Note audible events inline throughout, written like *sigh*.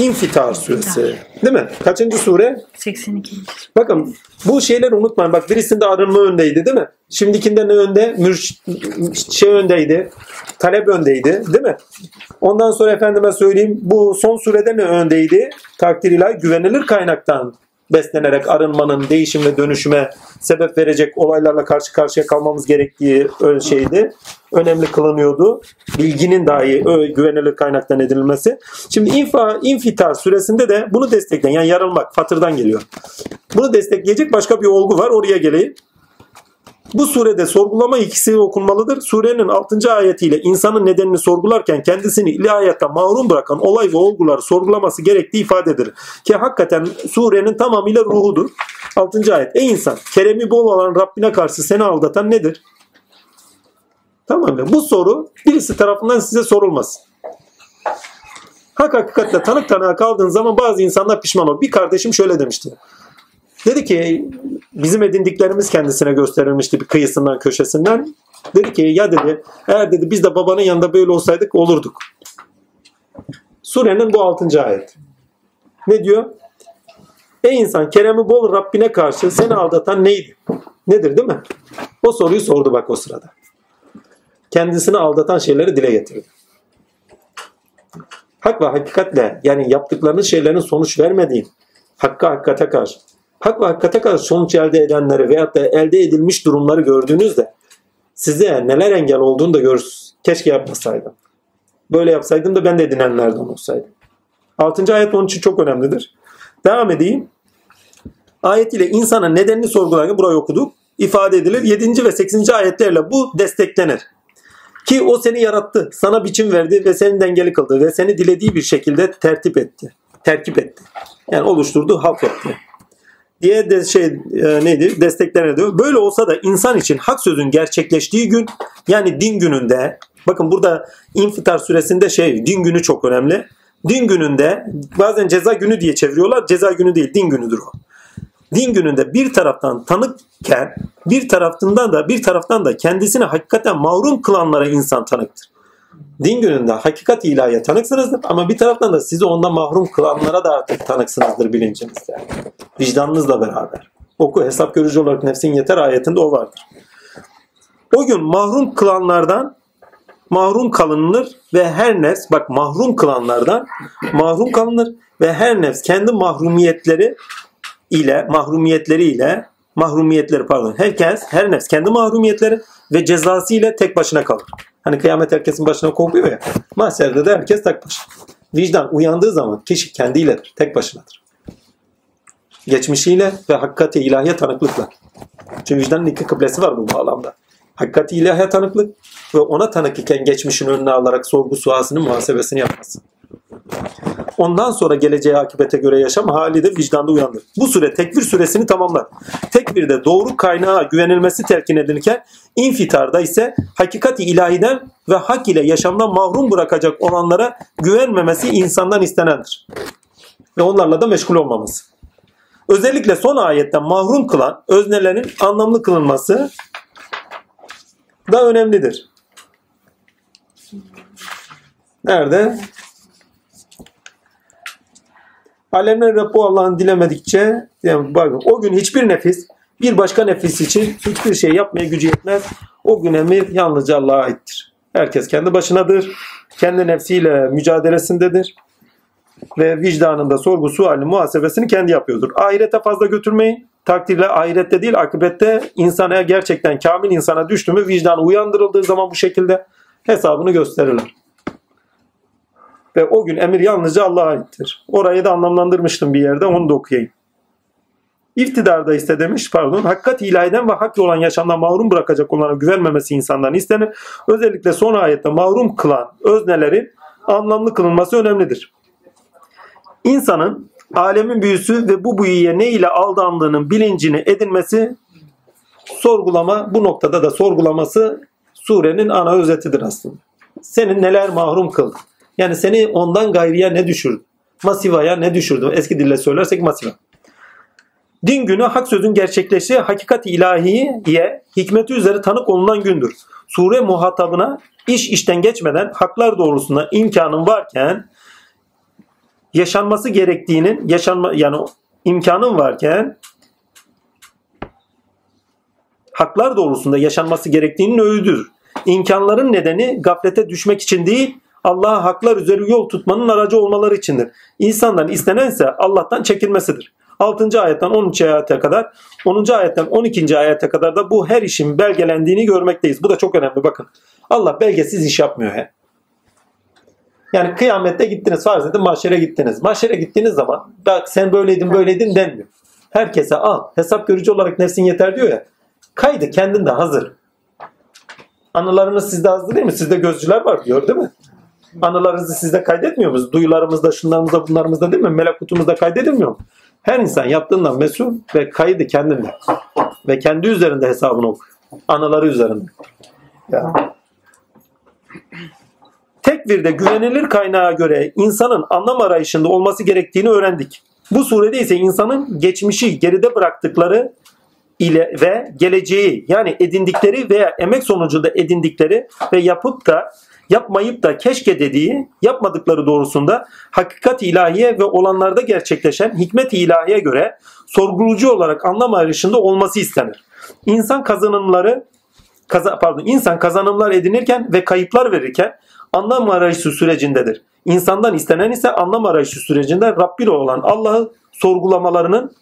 İnfitar suresi. Değil mi? Kaçıncı sure? 82. Bakın bu şeyleri unutmayın. Bak birisinde arınma öndeydi değil mi? Şimdikinde ne önde? Mürş, şey öndeydi. Talep öndeydi değil mi? Ondan sonra efendime söyleyeyim bu son surede ne öndeydi? Takdir ilahi güvenilir kaynaktan beslenerek arınmanın değişim ve dönüşüme sebep verecek olaylarla karşı karşıya kalmamız gerektiği şeydi. Önemli kılınıyordu. Bilginin dahi güvenilir kaynaktan edilmesi. Şimdi infa, infitar süresinde de bunu destekleyen yani yarılmak fatırdan geliyor. Bunu destekleyecek başka bir olgu var. Oraya geleyim. Bu surede sorgulama ikisi okunmalıdır. Surenin 6. ayetiyle insanın nedenini sorgularken kendisini ilahiyata mahrum bırakan olay ve olguları sorgulaması gerektiği ifade edilir. Ki hakikaten surenin tamamıyla ruhudur. 6. ayet. Ey insan keremi bol olan Rabbine karşı seni aldatan nedir? Tamam mı? Bu soru birisi tarafından size sorulmaz. Hak hakikatle tanık tanığa kaldığın zaman bazı insanlar pişman olur. Bir kardeşim şöyle demişti. Dedi ki bizim edindiklerimiz kendisine gösterilmişti bir kıyısından köşesinden. Dedi ki ya dedi eğer dedi biz de babanın yanında böyle olsaydık olurduk. Surenin bu 6. ayet. Ne diyor? Ey insan keremi bol Rabbine karşı seni aldatan neydi? Nedir değil mi? O soruyu sordu bak o sırada. Kendisini aldatan şeyleri dile getirdi. Hak ve hakikatle yani yaptıklarınız şeylerin sonuç vermediğin hakka hakikate karşı hak ve hakikate karşı sonuç elde edenleri veyahut da elde edilmiş durumları gördüğünüzde size neler engel olduğunu da görürsünüz. Keşke yapmasaydım. Böyle yapsaydım da ben de edinenlerden olsaydım. 6. ayet onun için çok önemlidir. Devam edeyim. Ayet ile insanın nedenini sorgularken burayı okuduk. ifade edilir. 7. ve 8. ayetlerle bu desteklenir. Ki o seni yarattı, sana biçim verdi ve seni dengeli kıldı ve seni dilediği bir şekilde tertip etti. Terkip etti. Yani oluşturdu, halk etti diye de şey e, neydi destekler diyor. Böyle olsa da insan için hak sözün gerçekleştiği gün yani din gününde bakın burada infitar süresinde şey din günü çok önemli. Din gününde bazen ceza günü diye çeviriyorlar. Ceza günü değil din günüdür o. Din gününde bir taraftan tanıkken bir taraftan da bir taraftan da kendisini hakikaten mahrum kılanlara insan tanıktır. Din gününde hakikat ilahiye tanıksınızdır ama bir taraftan da sizi ondan mahrum kılanlara da artık tanıksınızdır bilincinizde. Vicdanınızla beraber. Oku hesap görücü olarak nefsin yeter ayetinde o vardır. O gün mahrum kılanlardan mahrum kalınır ve her nefs bak mahrum kılanlardan mahrum kalınır ve her nefs kendi mahrumiyetleri ile mahrumiyetleriyle ile mahrumiyetleri pardon herkes her nefs kendi mahrumiyetleri ve cezası ile tek başına kalır. Hani kıyamet herkesin başına kopuyor ya. Mahşerde de herkes tek başına. Vicdan uyandığı zaman kişi kendiyledir. Tek başınadır. Geçmişiyle ve hakikati ilahiye tanıklıkla. Çünkü vicdanın iki kıblesi var bu bağlamda. Hakikati ilahiye tanıklık ve ona tanık iken geçmişin önüne alarak sorgu suasını muhasebesini yapması. Ondan sonra geleceği akibete göre yaşam hali de vicdanda uyandır. Bu süre tekbir süresini tamamlar. Tekbirde doğru kaynağa güvenilmesi telkin edilirken infitarda ise hakikati ilahiden ve hak ile yaşamdan mahrum bırakacak olanlara güvenmemesi insandan istenendir. Ve onlarla da meşgul olmamız. Özellikle son ayetten mahrum kılan öznelerin anlamlı kılınması da önemlidir. Nerede? Alemler Rabbi Allah'ın dilemedikçe yani bakın, o gün hiçbir nefis bir başka nefis için hiçbir şey yapmaya gücü yetmez. O gün emir yalnızca Allah'a aittir. Herkes kendi başınadır. Kendi nefsiyle mücadelesindedir. Ve vicdanında sorgu sualini muhasebesini kendi yapıyordur. Ahirete fazla götürmeyin. Takdirle ahirette değil akıbette insana gerçekten kamil insana düştü mü vicdanı uyandırıldığı zaman bu şekilde hesabını gösterirler. Ve o gün emir yalnızca Allah'a aittir. Orayı da anlamlandırmıştım bir yerde onu da okuyayım. İftidarda ise demiş pardon hakikat ilahiden ve hak olan yaşamdan mahrum bırakacak olana güvenmemesi insandan istenir. Özellikle son ayette mahrum kılan öznelerin anlamlı kılınması önemlidir. İnsanın alemin büyüsü ve bu büyüye ne ile aldandığının bilincini edinmesi sorgulama bu noktada da sorgulaması surenin ana özetidir aslında. Senin neler mahrum kıldı? Yani seni ondan gayriye ne düşürdü? Masivaya ne düşürdü? Eski dille söylersek masiva. Din günü hak sözün gerçekleştiği hakikat ilahiye hikmeti üzere tanık olunan gündür. Sure muhatabına iş işten geçmeden haklar doğrusunda imkanın varken yaşanması gerektiğinin yaşanma yani imkanın varken haklar doğrusunda yaşanması gerektiğinin öğüdür. İmkanların nedeni gaflete düşmek için değil, Allah'a haklar üzeri yol tutmanın aracı olmaları içindir. İnsandan istenense Allah'tan çekilmesidir. 6. ayetten 13. ayete kadar, 10. ayetten 12. ayete kadar da bu her işin belgelendiğini görmekteyiz. Bu da çok önemli bakın. Allah belgesiz iş yapmıyor he. Yani kıyamette gittiniz farz edin mahşere gittiniz. Mahşere gittiğiniz zaman bak sen böyleydin böyleydin denmiyor. Herkese al. Hesap görücü olarak nefsin yeter diyor ya. Kaydı kendinde hazır. Anılarınız sizde hazır değil mi? Sizde gözcüler var diyor değil mi? Anılarınızı sizde kaydetmiyor musunuz? Duyularımızda, şunlarımızda, bunlarımızda değil mi? Melakutumuzda kaydedilmiyor mu? Her insan yaptığından mesul ve kaydı kendinde. Ve kendi üzerinde hesabını okuyor. Anıları üzerinde. Ya. Tekvirde güvenilir kaynağa göre insanın anlam arayışında olması gerektiğini öğrendik. Bu surede ise insanın geçmişi geride bıraktıkları ile ve geleceği yani edindikleri veya emek sonucunda edindikleri ve yapıp da yapmayıp da keşke dediği yapmadıkları doğrusunda hakikat ilahiye ve olanlarda gerçekleşen hikmet ilahiye göre sorgulucu olarak anlam arayışında olması istenir. İnsan kazanımları kaza, pardon insan kazanımlar edinirken ve kayıplar verirken anlam arayışı sürecindedir. İnsandan istenen ise anlam arayışı sürecinde Rabbi olan Allah'ı sorgulamalarının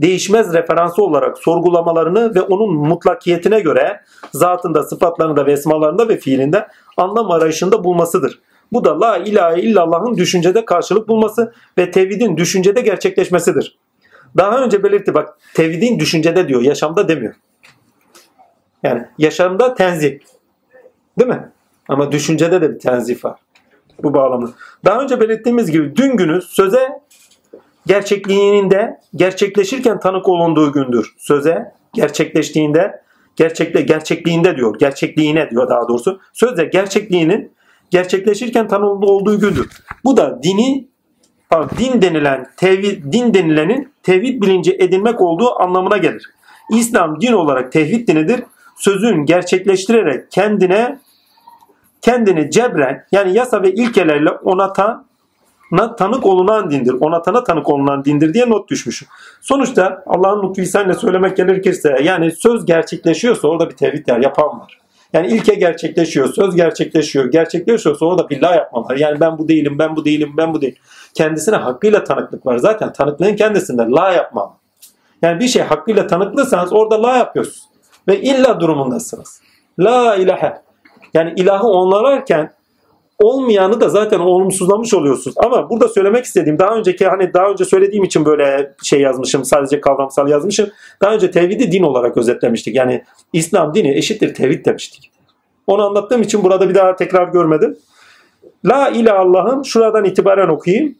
değişmez referansı olarak sorgulamalarını ve onun mutlakiyetine göre zatında, sıfatlarında ve esmalarında ve fiilinde anlam arayışında bulmasıdır. Bu da la ilahe illallah'ın düşüncede karşılık bulması ve tevhidin düşüncede gerçekleşmesidir. Daha önce belirtti bak tevhidin düşüncede diyor yaşamda demiyor. Yani yaşamda tenzih. Değil mi? Ama düşüncede de bir tenzih var. Bu bağlamda. Daha önce belirttiğimiz gibi dün günü söze gerçekliğinde gerçekleşirken tanık olunduğu gündür. Söze gerçekleştiğinde gerçekle gerçekliğinde diyor. Gerçekliğine diyor daha doğrusu. Sözde gerçekliğinin gerçekleşirken tanık olduğu gündür. Bu da dini din denilen tevhid din denilenin tevhid bilinci edinmek olduğu anlamına gelir. İslam din olarak tevhid dinidir. Sözün gerçekleştirerek kendine kendini cebren yani yasa ve ilkelerle onatan tanık olunan dindir. Onatana tanık olunan dindir diye not düşmüşüm. Sonuçta Allah'ın lütfu ihsanla söylemek gerekirse yani söz gerçekleşiyorsa orada bir tevhid var, yapan var. Yani ilke gerçekleşiyor, söz gerçekleşiyor, gerçekleşiyorsa orada bir la yapma var. Yani ben bu değilim, ben bu değilim, ben bu değilim. Kendisine hakkıyla tanıklık var. Zaten tanıklığın kendisinde la yapma. Yani bir şey hakkıyla tanıklıysanız orada la yapıyorsunuz. Ve illa durumundasınız. La ilahe. Yani ilahı onlararken olmayanı da zaten olumsuzlamış oluyorsunuz. Ama burada söylemek istediğim daha önceki hani daha önce söylediğim için böyle şey yazmışım sadece kavramsal yazmışım. Daha önce tevhidi din olarak özetlemiştik. Yani İslam dini eşittir tevhid demiştik. Onu anlattığım için burada bir daha tekrar görmedim. La ile Allah'ın şuradan itibaren okuyayım.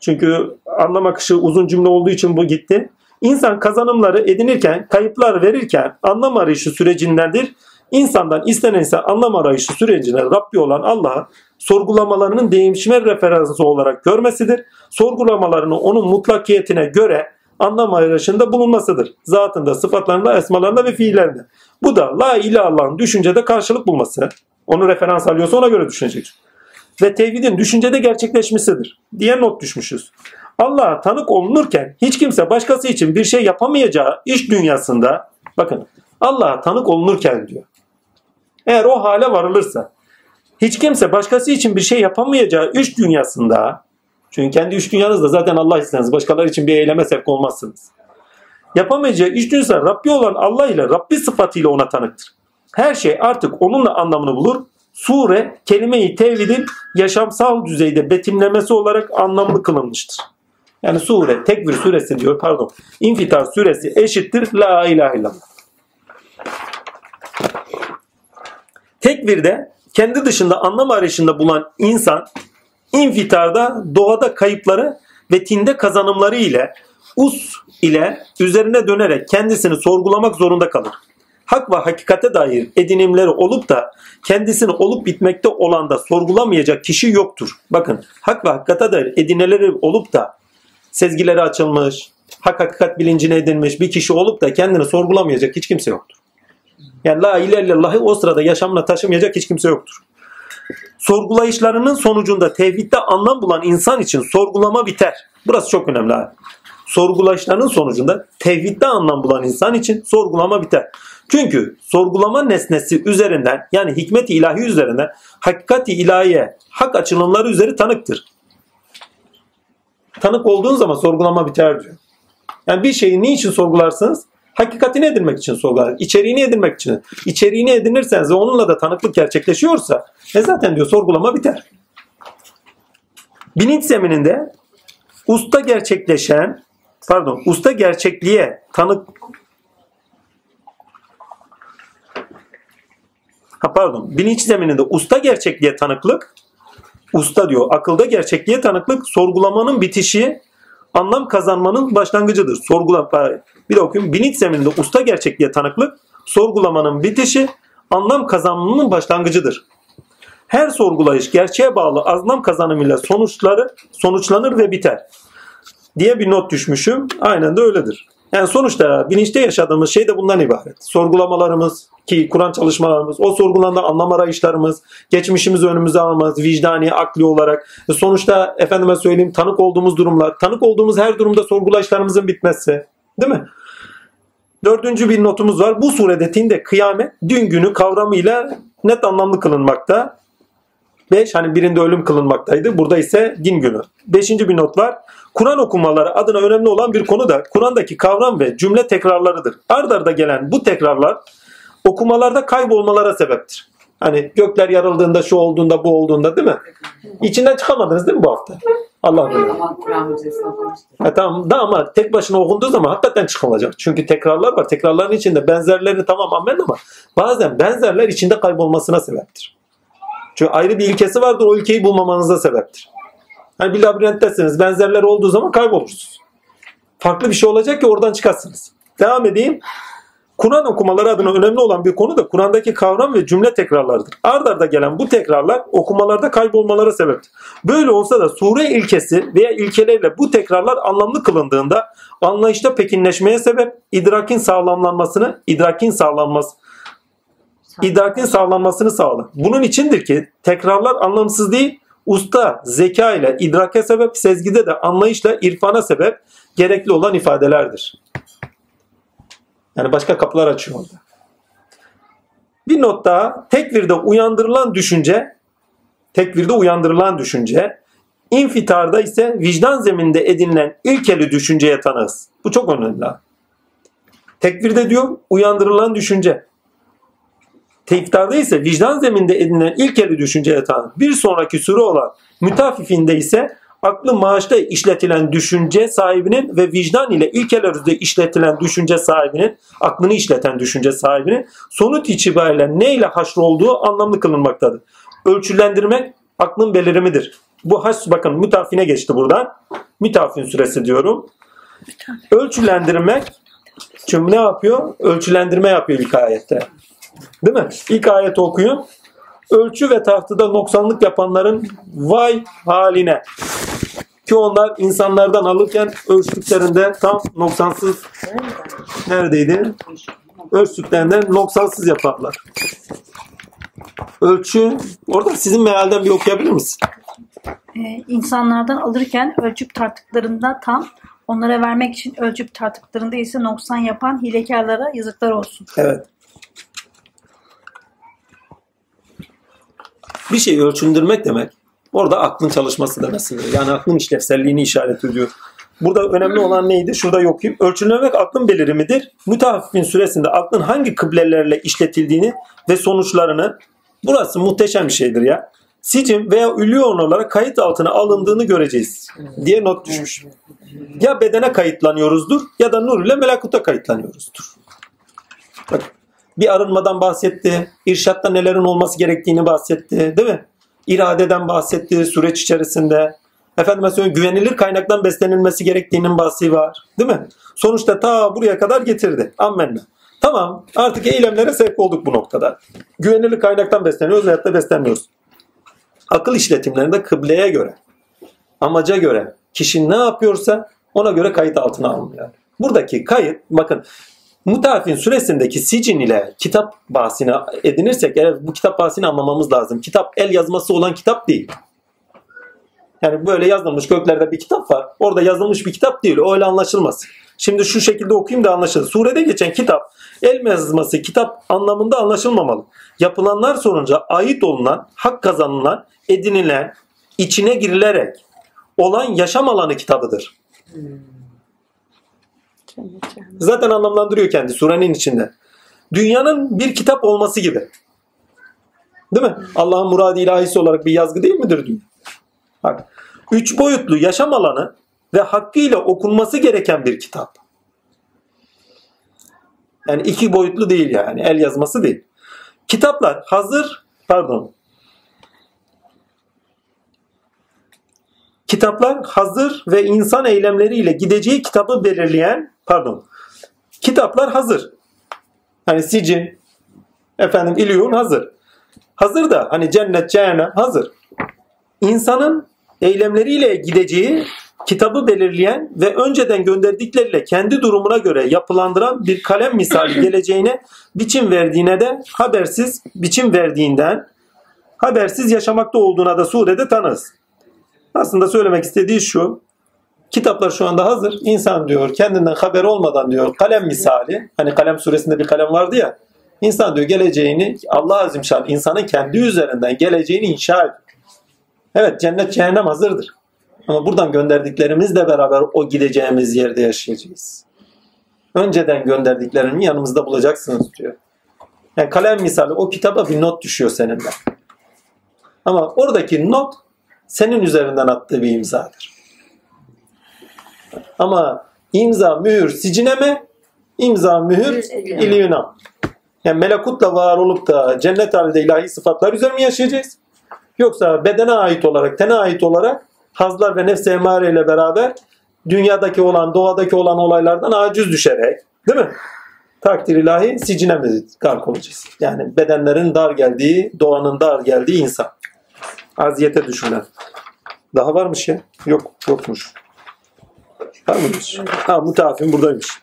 Çünkü anlam akışı uzun cümle olduğu için bu gitti. İnsan kazanımları edinirken, kayıplar verirken anlam arayışı sürecindendir İnsandan istenen ise anlam arayışı sürecine Rabbi olan Allah'a sorgulamalarının değişme referansı olarak görmesidir. Sorgulamalarını onun mutlakiyetine göre anlam arayışında bulunmasıdır. Zatında, sıfatlarında, esmalarında ve fiillerinde. Bu da la ile Allah'ın düşüncede karşılık bulması. Onu referans alıyorsa ona göre düşünecek. Ve tevhidin düşüncede gerçekleşmesidir diye not düşmüşüz. Allah'a tanık olunurken hiç kimse başkası için bir şey yapamayacağı iş dünyasında bakın Allah'a tanık olunurken diyor. Eğer o hale varılırsa hiç kimse başkası için bir şey yapamayacağı üç dünyasında çünkü kendi üç dünyanızda zaten Allah isteniz. Başkaları için bir eyleme sevk olmazsınız. Yapamayacağı üç dünyasında Rabbi olan Allah ile Rabbi sıfatıyla ona tanıktır. Her şey artık onunla anlamını bulur. Sure kelime-i tevhidin yaşamsal düzeyde betimlemesi olarak anlamlı kılınmıştır. Yani sure, tekvir suresi diyor pardon. İnfitar suresi eşittir la ilahe illallah. Tekvirde kendi dışında anlam arayışında bulan insan infitarda doğada kayıpları ve tinde kazanımları ile us ile üzerine dönerek kendisini sorgulamak zorunda kalır. Hak ve hakikate dair edinimleri olup da kendisini olup bitmekte olan da sorgulamayacak kişi yoktur. Bakın hak ve hakikate dair edineleri olup da sezgileri açılmış, hak hakikat bilincine edinmiş bir kişi olup da kendini sorgulamayacak hiç kimse yoktur. Yani la ilahe illallah'ı o sırada yaşamına taşımayacak hiç kimse yoktur. Sorgulayışlarının sonucunda tevhidde anlam bulan insan için sorgulama biter. Burası çok önemli abi. Sorgulayışlarının sonucunda tevhidde anlam bulan insan için sorgulama biter. Çünkü sorgulama nesnesi üzerinden yani hikmet-i ilahi üzerinden hakikati ilahiye, hak açılımları üzeri tanıktır. Tanık olduğun zaman sorgulama biter diyor. Yani bir şeyi niçin sorgularsınız? Hakikatini edinmek için sorgular. İçeriğini edinmek için. İçeriğini edinirseniz ve onunla da tanıklık gerçekleşiyorsa e zaten diyor sorgulama biter. Bilinç zemininde usta gerçekleşen pardon usta gerçekliğe tanık ha pardon bilinç zemininde usta gerçekliğe tanıklık usta diyor akılda gerçekliğe tanıklık sorgulamanın bitişi anlam kazanmanın başlangıcıdır. Sorgula bir de okuyayım. Bilinç zemininde usta gerçekliğe tanıklık sorgulamanın bitişi anlam kazanmanın başlangıcıdır. Her sorgulayış gerçeğe bağlı anlam kazanımıyla sonuçları sonuçlanır ve biter diye bir not düşmüşüm. Aynen de öyledir. Yani sonuçta bilinçte yaşadığımız şey de bundan ibaret. Sorgulamalarımız ki Kur'an çalışmalarımız, o sorgulanda anlam arayışlarımız, geçmişimizi önümüze almamız, vicdani, akli olarak. Sonuçta efendime söyleyeyim tanık olduğumuz durumlar, tanık olduğumuz her durumda sorgulayışlarımızın bitmesi. Değil mi? Dördüncü bir notumuz var. Bu surede tinde kıyamet dün günü kavramıyla net anlamlı kılınmakta. Beş hani birinde ölüm kılınmaktaydı. Burada ise din günü. Beşinci bir not var. Kur'an okumaları adına önemli olan bir konu da Kur'an'daki kavram ve cümle tekrarlarıdır. Ard arda gelen bu tekrarlar okumalarda kaybolmalara sebeptir. Hani gökler yarıldığında, şu olduğunda, bu olduğunda değil mi? İçinden çıkamadınız değil mi bu hafta? Allah bilir. Ha, tamam da ama tek başına okunduğu zaman hakikaten çıkılacak. Çünkü tekrarlar var. Tekrarların içinde benzerlerini tamam amen ama bazen benzerler içinde kaybolmasına sebeptir. Çünkü ayrı bir ilkesi vardır o ilkeyi bulmamanıza sebeptir. Hani bir labirenttesiniz benzerler olduğu zaman kaybolursunuz. Farklı bir şey olacak ki oradan çıkarsınız. Devam edeyim. Kur'an okumaları adına önemli olan bir konu da Kur'an'daki kavram ve cümle tekrarlarıdır. Ard arda gelen bu tekrarlar okumalarda kaybolmalara sebeptir. Böyle olsa da sure ilkesi veya ilkelerle bu tekrarlar anlamlı kılındığında anlayışta pekinleşmeye sebep, idrakin sağlamlanmasını, idrakin sağlanması, idrakin sağlanmasını sağlar. Bunun içindir ki tekrarlar anlamsız değil, usta zeka ile idrake sebep, sezgide de anlayışla irfana sebep gerekli olan ifadelerdir. Yani başka kapılar açıyor orada. Bir not daha tekvirde uyandırılan düşünce tekvirde uyandırılan düşünce infitarda ise vicdan zeminde edinilen ilkeli düşünceye tanığız. Bu çok önemli. Tekvirde diyor uyandırılan düşünce. Teftarda ise vicdan zeminde edinilen ilkeli düşünceye tanır. Bir sonraki sure olan mütafifinde ise aklı maaşta işletilen düşünce sahibinin ve vicdan ile ilkeler işletilen düşünce sahibinin, aklını işleten düşünce sahibinin sonuç itibariyle ne ile haşr olduğu anlamlı kılınmaktadır. Ölçülendirmek aklın belirimidir. Bu haş bakın mütafine geçti buradan. Mütafin süresi diyorum. Ölçülendirmek çünkü ne yapıyor? Ölçülendirme yapıyor ilk ayette. Değil mi? İlk ayeti okuyun. Ölçü ve tartıda noksanlık yapanların vay haline. Ki onlar insanlardan alırken ölçtüklerinde tam noksansız neredeydi? Ölçtüklerinden noksansız yaparlar. Ölçü, orada sizin mealden bir okuyabilir misin? Ee, insanlardan alırken ölçüp tarttıklarında tam, onlara vermek için ölçüp tarttıklarında ise noksan yapan hilekarlara yazıklar olsun. Evet. Bir şeyi ölçündürmek demek orada aklın çalışması demesidir. Yani aklın işlevselliğini işaret ediyor. Burada önemli olan neydi? Şurada okuyayım. Ölçülemek aklın belirimidir. Mütehaffifin süresinde aklın hangi kıblelerle işletildiğini ve sonuçlarını burası muhteşem bir şeydir ya. Sicim veya ülüyon olarak kayıt altına alındığını göreceğiz diye not düşmüş. Ya bedene kayıtlanıyoruzdur ya da nur ile melakuta kayıtlanıyoruzdur. Bak, bir arınmadan bahsetti. İrşatta nelerin olması gerektiğini bahsetti. Değil mi? İradeden bahsetti süreç içerisinde. Efendime söyleyeyim güvenilir kaynaktan beslenilmesi gerektiğinin bahsi var. Değil mi? Sonuçta ta buraya kadar getirdi. Ammenna. Tamam artık eylemlere sevk olduk bu noktada. Güvenilir kaynaktan besleniyoruz da beslenmiyoruz. Akıl işletimlerinde kıbleye göre, amaca göre kişi ne yapıyorsa ona göre kayıt altına alınıyor. Buradaki kayıt bakın Mutafin suresindeki sicin ile kitap bahsini edinirsek eğer bu kitap bahsini anlamamız lazım. Kitap el yazması olan kitap değil. Yani böyle yazılmış göklerde bir kitap var. Orada yazılmış bir kitap değil. Öyle anlaşılmaz. Şimdi şu şekilde okuyayım da anlaşılır. Surede geçen kitap el yazması kitap anlamında anlaşılmamalı. Yapılanlar sonucu ait olunan, hak kazanılan, edinilen, içine girilerek olan yaşam alanı kitabıdır. Zaten anlamlandırıyor kendi surenin içinde. Dünyanın bir kitap olması gibi. Değil mi? Allah'ın muradı ilahisi olarak bir yazgı değil midir dünya? Bak, üç boyutlu yaşam alanı ve hakkıyla okunması gereken bir kitap. Yani iki boyutlu değil yani. El yazması değil. Kitaplar hazır, pardon. Kitaplar hazır ve insan eylemleriyle gideceği kitabı belirleyen, pardon. Kitaplar hazır. Hani sicin, efendim İlyun hazır. Hazır da hani cennet, cehennem hazır. İnsanın eylemleriyle gideceği kitabı belirleyen ve önceden gönderdikleriyle kendi durumuna göre yapılandıran bir kalem misali *clears throat* geleceğine biçim verdiğine de habersiz biçim verdiğinden habersiz yaşamakta olduğuna da surede tanız. Aslında söylemek istediği şu. Kitaplar şu anda hazır. İnsan diyor kendinden haber olmadan diyor kalem misali. Hani kalem suresinde bir kalem vardı ya. İnsan diyor geleceğini Allah Azimşan insanın kendi üzerinden geleceğini inşa ediyor. Evet cennet cehennem hazırdır. Ama buradan gönderdiklerimizle beraber o gideceğimiz yerde yaşayacağız. Önceden gönderdiklerimi yanımızda bulacaksınız diyor. Yani kalem misali o kitaba bir not düşüyor seninle. Ama oradaki not senin üzerinden attığı bir imzadır. Ama imza mühür sicineme, imza mühür iliyuna. Yani melekutla var olup da cennet halinde ilahi sıfatlar üzerine mi yaşayacağız? Yoksa bedene ait olarak, tene ait olarak hazlar ve nefs emare ile beraber dünyadaki olan, doğadaki olan olaylardan aciz düşerek, değil mi? Takdir ilahi sicine mi gark olacağız? Yani bedenlerin dar geldiği, doğanın dar geldiği insan. Aziyete düşülen. Daha varmış ya. Yok, yokmuş. Mıymış? Ha, mutafim buradaymış.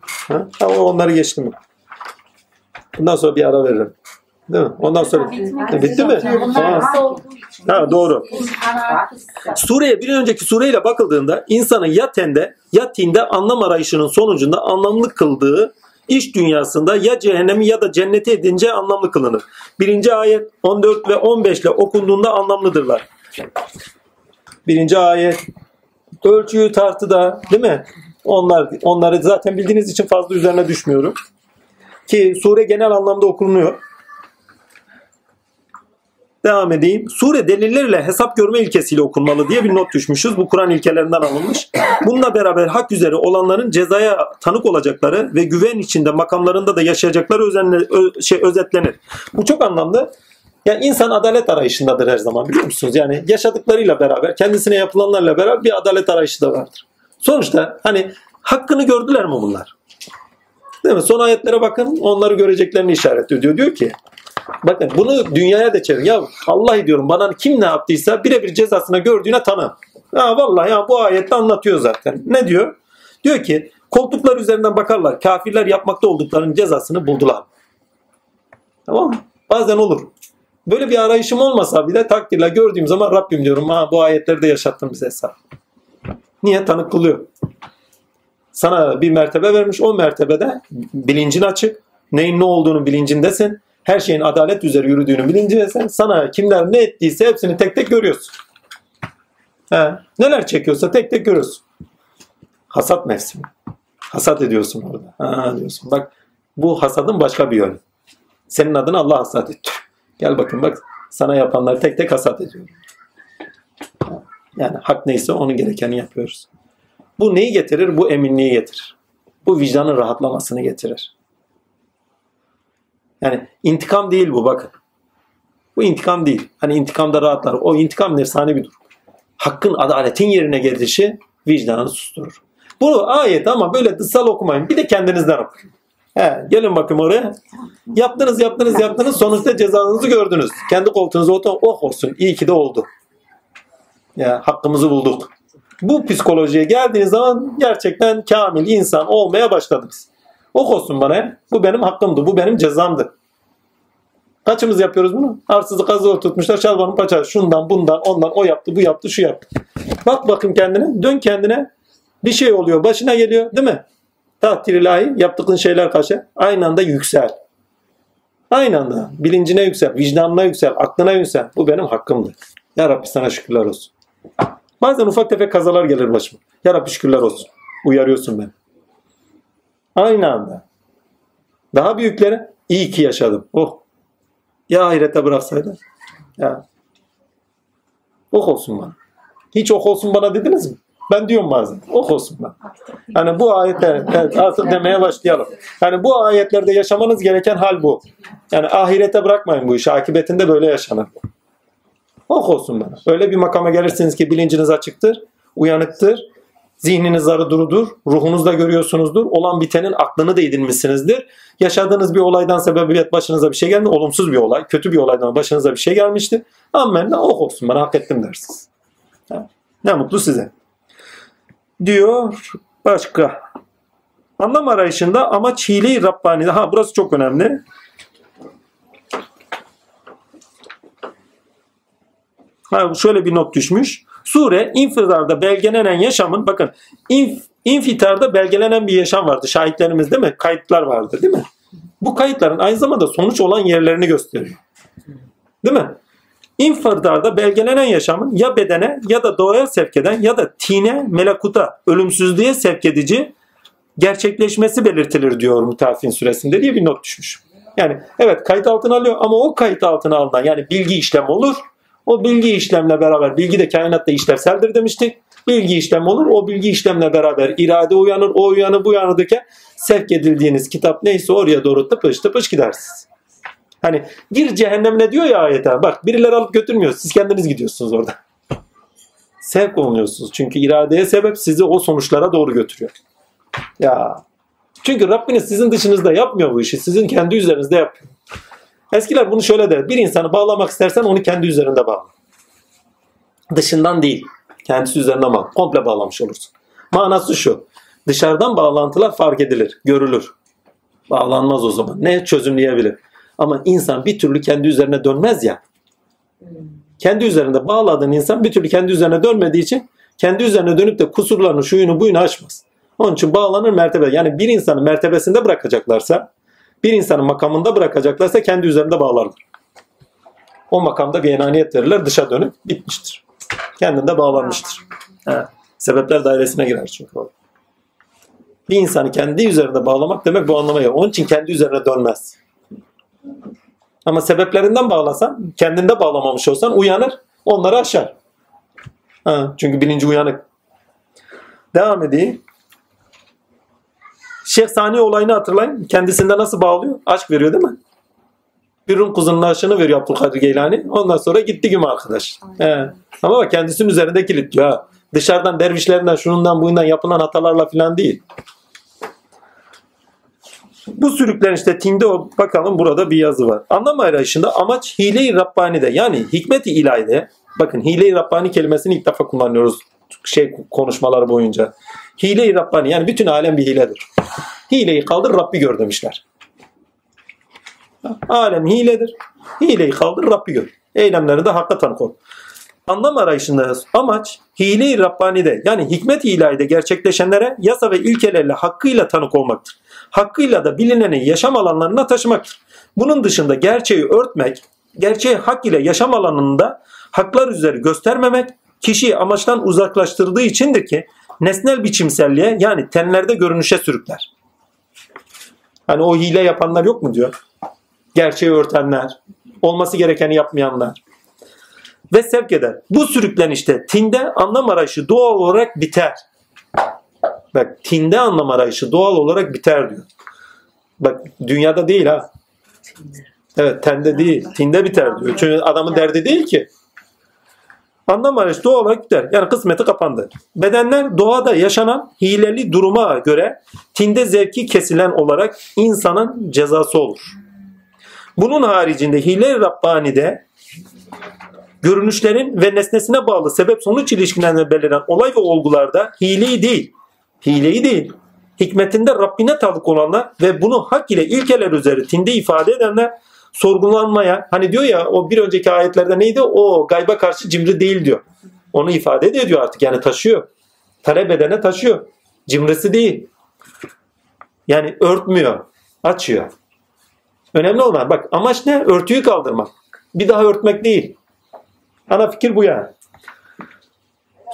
Ha? ha onları geçtim. Bundan sonra bir ara veririm. Değil mi? Ondan sonra bitti mi? Ha. ha doğru. Sureye bir önceki sureyle bakıldığında insanın ya tende ya tinde anlam arayışının sonucunda anlamlı kıldığı iş dünyasında ya cehennemi ya da cenneti edince anlamlı kılınır. Birinci ayet 14 ve 15 ile okunduğunda anlamlıdırlar. Birinci ayet ölçüyü tartıda değil mi? Onlar onları zaten bildiğiniz için fazla üzerine düşmüyorum. Ki sure genel anlamda okunuyor. Devam edeyim. Sure delillerle hesap görme ilkesiyle okunmalı diye bir not düşmüşüz. Bu Kur'an ilkelerinden alınmış. Bununla beraber hak üzere olanların cezaya tanık olacakları ve güven içinde makamlarında da yaşayacakları özenle, ö, şey, özetlenir. Bu çok anlamlı. Yani insan adalet arayışındadır her zaman biliyor musunuz? Yani yaşadıklarıyla beraber, kendisine yapılanlarla beraber bir adalet arayışı da vardır. Sonuçta hani hakkını gördüler mi bunlar? Değil mi? Son ayetlere bakın onları göreceklerini işaret ediyor. Diyor ki bakın bunu dünyaya da çevir. Ya Allah diyorum bana kim ne yaptıysa birebir cezasını gördüğüne tanı. Ha vallahi ya bu ayette anlatıyor zaten. Ne diyor? Diyor ki koltuklar üzerinden bakarlar. Kafirler yapmakta olduklarının cezasını buldular. Tamam mı? Bazen olur. Böyle bir arayışım olmasa bile takdirle gördüğüm zaman Rabbim diyorum ha bu ayetleri de yaşattın bize hesap. Niye? Tanık kılıyor. Sana bir mertebe vermiş. O mertebede bilincin açık. Neyin ne olduğunu bilincindesin. Her şeyin adalet üzere yürüdüğünü bilincindesin. Sana kimler ne ettiyse hepsini tek tek görüyorsun. He, neler çekiyorsa tek tek görüyorsun. Hasat mevsimi. Hasat ediyorsun orada. Ha, diyorsun. Bak bu hasadın başka bir yönü. Senin adına Allah hasat etti. Gel bakın bak sana yapanları tek tek hasat ediyorum. Yani hak neyse onun gerekeni yapıyoruz. Bu neyi getirir? Bu eminliği getirir. Bu vicdanın rahatlamasını getirir. Yani intikam değil bu bakın. Bu intikam değil. Hani intikamda rahatlar. O intikam nefsani bir durum. Hakkın, adaletin yerine gelişi vicdanı susturur. Bu ayet ama böyle dışsal okumayın. Bir de kendinizden okuyun. He, gelin bakayım oraya. Yaptınız, yaptınız, yaptınız. Sonuçta cezanızı gördünüz. Kendi koltuğunuza oturun. Oh olsun. İyi ki de oldu. Ya hakkımızı bulduk. Bu psikolojiye geldiğiniz zaman gerçekten kamil insan olmaya başladınız. Ok olsun bana. Bu benim hakkımdı. Bu benim cezamdı. Kaçımız yapıyoruz bunu? Arsızı kazığı tutmuşlar. Şalvarın paçası. Şundan bundan ondan o yaptı bu yaptı şu yaptı. Bak bakayım kendine. Dön kendine. Bir şey oluyor. Başına geliyor. Değil mi? Takdir ilahi. Yaptığın şeyler karşı. Aynı anda yüksel. Aynı anda. Bilincine yüksel. Vicdanına yüksel. Aklına yüksel. Bu benim hakkımdı. Ya Rabbi sana şükürler olsun. Bazen ufak tefek kazalar gelir başıma. Ya Rabbi şükürler olsun. Uyarıyorsun beni. Aynı anda. Daha büyüklere iyi ki yaşadım. Oh. Ya ahirete bıraksaydı. Ya. Ok olsun bana. Hiç ok olsun bana dediniz mi? Ben diyorum bazen. Ok olsun bana. Yani bu ayetler evet, artık demeye başlayalım. Yani bu ayetlerde yaşamanız gereken hal bu. Yani ahirete bırakmayın bu işi. Akibetinde böyle yaşanır. Ok olsun bana. Öyle bir makama gelirsiniz ki bilinciniz açıktır, uyanıktır, zihniniz zarı durudur, ruhunuzda görüyorsunuzdur, olan bitenin aklını da edinmişsinizdir. Yaşadığınız bir olaydan sebebiyet başınıza bir şey geldi, olumsuz bir olay, kötü bir olaydan başınıza bir şey gelmişti. Amen, ok olsun bana hak ettim dersiniz. Ne mutlu size. Diyor başka. Anlam arayışında amaç hile-i Rabbani'de. Ha burası çok önemli. Ha, şöyle bir not düşmüş. Sure infitarda belgelenen yaşamın bakın inf, infitarda belgelenen bir yaşam vardı. Şahitlerimiz değil mi? Kayıtlar vardı değil mi? Bu kayıtların aynı zamanda sonuç olan yerlerini gösteriyor. Değil mi? İnfitarda belgelenen yaşamın ya bedene ya da doğaya sevk eden ya da tine, melakuta, ölümsüzlüğe sevk edici gerçekleşmesi belirtilir diyor Mütafin süresinde diye bir not düşmüş. Yani evet kayıt altına alıyor ama o kayıt altına alınan yani bilgi işlem olur. O bilgi işlemle beraber bilgi de kainatta işlevseldir demiştik. Bilgi işlem olur. O bilgi işlemle beraber irade uyanır. O uyanır bu uyanırken sevk edildiğiniz kitap neyse oraya doğru tıpış tıpış gidersiniz. Hani gir cehennemine diyor ya ayete. Bak birileri alıp götürmüyor. Siz kendiniz gidiyorsunuz orada. *laughs* Sevk olunuyorsunuz. Çünkü iradeye sebep sizi o sonuçlara doğru götürüyor. Ya. Çünkü Rabbiniz sizin dışınızda yapmıyor bu işi. Sizin kendi üzerinizde yapıyor. Eskiler bunu şöyle der. Bir insanı bağlamak istersen onu kendi üzerinde bağla. Dışından değil. Kendisi üzerinden bağla. Komple bağlamış olursun. Manası şu. Dışarıdan bağlantılar fark edilir, görülür. Bağlanmaz o zaman. Ne çözümleyebilir? Ama insan bir türlü kendi üzerine dönmez ya. Kendi üzerinde bağladığın insan bir türlü kendi üzerine dönmediği için kendi üzerine dönüp de kusurlarını, şuyunu, buyunu aşmaz. Onun için bağlanır mertebe. Yani bir insanı mertebesinde bırakacaklarsa, bir insanın makamında bırakacaklarsa kendi üzerinde bağlarlar. O makamda bir enaniyet verirler, dışa dönüp bitmiştir. Kendinde bağlanmıştır. He. Sebepler dairesine girer çünkü o. Bir insanı kendi üzerinde bağlamak demek bu anlamaya. Onun için kendi üzerine dönmez. Ama sebeplerinden bağlasan, kendinde bağlamamış olsan uyanır, onları aşar. Ha, çünkü bilinci uyanık. Devam edeyim. Şeyh Sani olayını hatırlayın. Kendisinde nasıl bağlıyor? Aşk veriyor değil mi? Bir Rum kızının aşını veriyor Abdülkadir Geylani. Ondan sonra gitti gibi arkadaş. He. Ama bak kendisinin üzerinde kilitliyor. Ha. Dışarıdan dervişlerinden şunundan buyundan yapılan hatalarla falan değil. Bu sürüklen işte Tinde o bakalım burada bir yazı var. Anlam arayışında amaç hile-i Rabbani'de yani hikmet-i ilahide bakın hile-i Rabbani kelimesini ilk defa kullanıyoruz şey konuşmaları boyunca. Hile-i Rabbani yani bütün alem bir hiledir. Hileyi kaldır Rabbi gör demişler. Alem hiledir. Hileyi kaldır Rabbi gör. Eylemlerinde hakka tanık ol. Anlam arayışında amaç hile-i Rabbani'de yani hikmet-i ilahide gerçekleşenlere yasa ve ilkelerle hakkıyla tanık olmaktır. Hakkıyla da bilineni yaşam alanlarına taşımaktır. Bunun dışında gerçeği örtmek, gerçeği hak ile yaşam alanında haklar üzeri göstermemek kişiyi amaçtan uzaklaştırdığı içindir ki nesnel biçimselliğe yani tenlerde görünüşe sürükler. Hani o hile yapanlar yok mu diyor. Gerçeği örtenler, olması gerekeni yapmayanlar ve sevk eder. Bu sürüklenişte tinde anlam arayışı doğal olarak biter. Bak tinde anlam arayışı doğal olarak biter diyor. Bak dünyada değil ha. Evet tende değil. Tinde biter diyor. Çünkü adamın derdi değil ki. Anlam arayışı doğal olarak biter. Yani kısmeti kapandı. Bedenler doğada yaşanan hileli duruma göre tinde zevki kesilen olarak insanın cezası olur. Bunun haricinde hile Rabbani'de görünüşlerin ve nesnesine bağlı sebep sonuç ilişkilerine beliren olay ve olgularda hileyi değil, hileyi değil, hikmetinde Rabbine tanık olanlar ve bunu hak ile ilkeler üzeri tinde ifade edenler sorgulanmaya hani diyor ya o bir önceki ayetlerde neydi o gayba karşı cimri değil diyor. Onu ifade de ediyor artık yani taşıyor. Talep edene taşıyor. Cimrisi değil. Yani örtmüyor. Açıyor. Önemli olan bak amaç ne? Örtüyü kaldırmak. Bir daha örtmek değil. Ana fikir bu yani.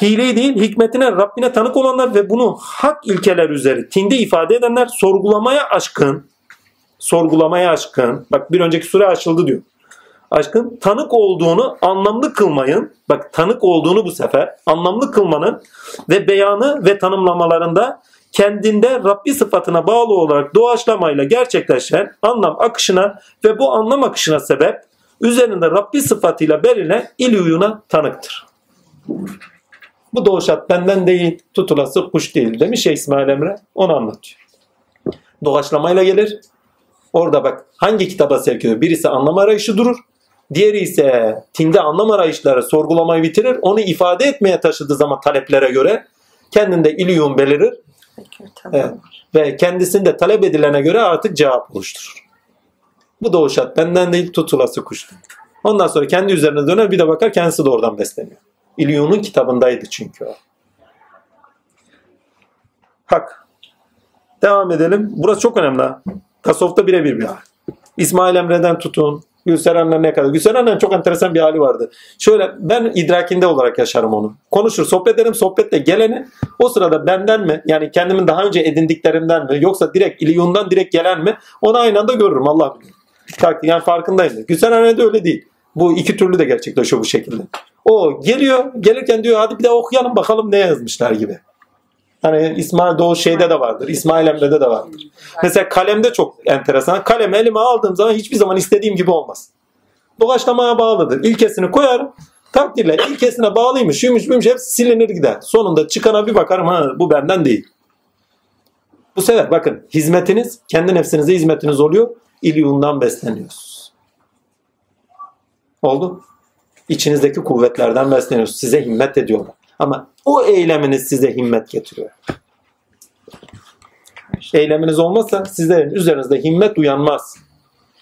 Hileyi değil, hikmetine, Rabbine tanık olanlar ve bunu hak ilkeler üzeri tinde ifade edenler sorgulamaya aşkın, sorgulamaya aşkın, bak bir önceki sure açıldı diyor. Aşkın tanık olduğunu anlamlı kılmayın, bak tanık olduğunu bu sefer anlamlı kılmanın ve beyanı ve tanımlamalarında kendinde Rabbi sıfatına bağlı olarak doğaçlamayla gerçekleşen anlam akışına ve bu anlam akışına sebep üzerinde Rabbi sıfatıyla belirlen ilüyuna tanıktır. Bu doğuşat benden değil, tutulası kuş değil demiş ya İsmail Emre. Onu anlatıyor. Doğaçlamayla gelir. Orada bak hangi kitaba sevk ediyor? Birisi anlam arayışı durur. Diğeri ise tinde anlam arayışları sorgulamayı bitirir. Onu ifade etmeye taşıdığı zaman taleplere göre kendinde iliyum belirir. Evet. Ve kendisinde talep edilene göre artık cevap oluşturur. Bu doğuşat benden değil tutulası kuştur. Ondan sonra kendi üzerine döner bir de bakar kendisi de oradan besleniyor. İlyon'un kitabındaydı çünkü o. Hak. Devam edelim. Burası çok önemli. Tasavvufta birebir bir. İsmail Emre'den tutun. Gülseren'le ne kadar. Gülseren'le çok enteresan bir hali vardı. Şöyle ben idrakinde olarak yaşarım onu. Konuşur, sohbet ederim. Sohbette geleni o sırada benden mi yani kendimin daha önce edindiklerimden mi yoksa direkt İlyon'dan direkt gelen mi onu aynı anda görürüm Allah bilir. Yani farkındayım. Gülseren'e de öyle değil. Bu iki türlü de gerçekleşiyor bu şekilde. O geliyor, gelirken diyor hadi bir de okuyalım bakalım ne yazmışlar gibi. Hani İsmail Doğu şeyde de vardır. İsmail Emre'de de vardır. Mesela kalemde çok enteresan. Kalemi elime aldığım zaman hiçbir zaman istediğim gibi olmaz. Doğaçlamaya bağlıdır. İlkesini koyarım. Takdirle ilkesine bağlıymış, şuymuş, buymuş hepsi silinir gider. Sonunda çıkana bir bakarım ha bu benden değil. Bu sefer bakın hizmetiniz kendi nefsinize hizmetiniz oluyor. İlyundan besleniyorsunuz. Oldu. İçinizdeki kuvvetlerden besleniyorsunuz. Size himmet ediyorlar. Ama o eyleminiz size himmet getiriyor. Eyleminiz olmazsa sizlerin üzerinizde himmet uyanmaz.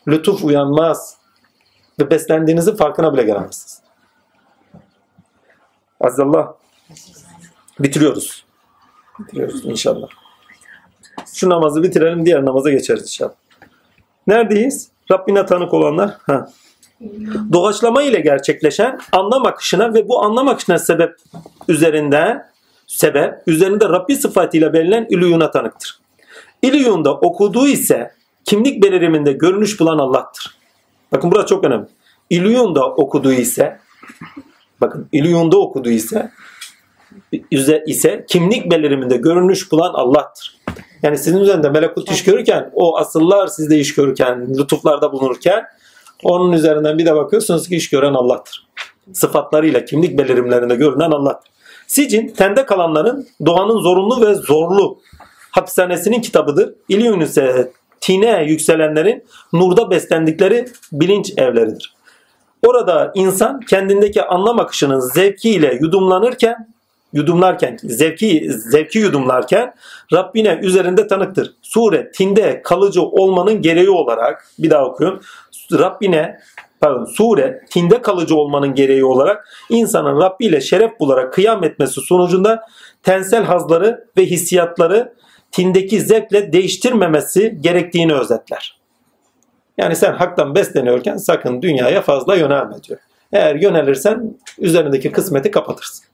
Lütuf uyanmaz. Ve beslendiğinizin farkına bile gelemezsiniz. Azizallah. Bitiriyoruz. Bitiriyoruz inşallah. Şu namazı bitirelim diğer namaza geçeriz inşallah. Neredeyiz? Rabbine tanık olanlar. Ha. Doğaçlama ile gerçekleşen anlam akışına ve bu anlam akışına sebep üzerinde sebep üzerinde Rabbi sıfatıyla belirlen ilüyuna tanıktır. İlüyunda okuduğu ise kimlik beliriminde görünüş bulan Allah'tır. Bakın burası çok önemli. İlüyunda okuduğu ise bakın İlüyunda okuduğu ise ise kimlik beliriminde görünüş bulan Allah'tır. Yani sizin üzerinde melekut iş görürken o asıllar sizde iş görürken, lütuflarda bulunurken onun üzerinden bir de bakıyorsunuz ki iş gören Allah'tır. Sıfatlarıyla kimlik belirimlerinde görünen Allah'tır. Sicin tende kalanların doğanın zorunlu ve zorlu hapishanesinin kitabıdır. İlyun ise tine yükselenlerin nurda beslendikleri bilinç evleridir. Orada insan kendindeki anlam akışının zevkiyle yudumlanırken yudumlarken, zevki, zevki yudumlarken Rabbine üzerinde tanıktır. Sure, tinde kalıcı olmanın gereği olarak, bir daha okuyun. Rabbine, pardon, sure, tinde kalıcı olmanın gereği olarak insanın Rabbi ile şeref bularak kıyam etmesi sonucunda tensel hazları ve hissiyatları tindeki zevkle değiştirmemesi gerektiğini özetler. Yani sen haktan besleniyorken sakın dünyaya fazla yönelme diyor. Eğer yönelirsen üzerindeki kısmeti kapatırsın.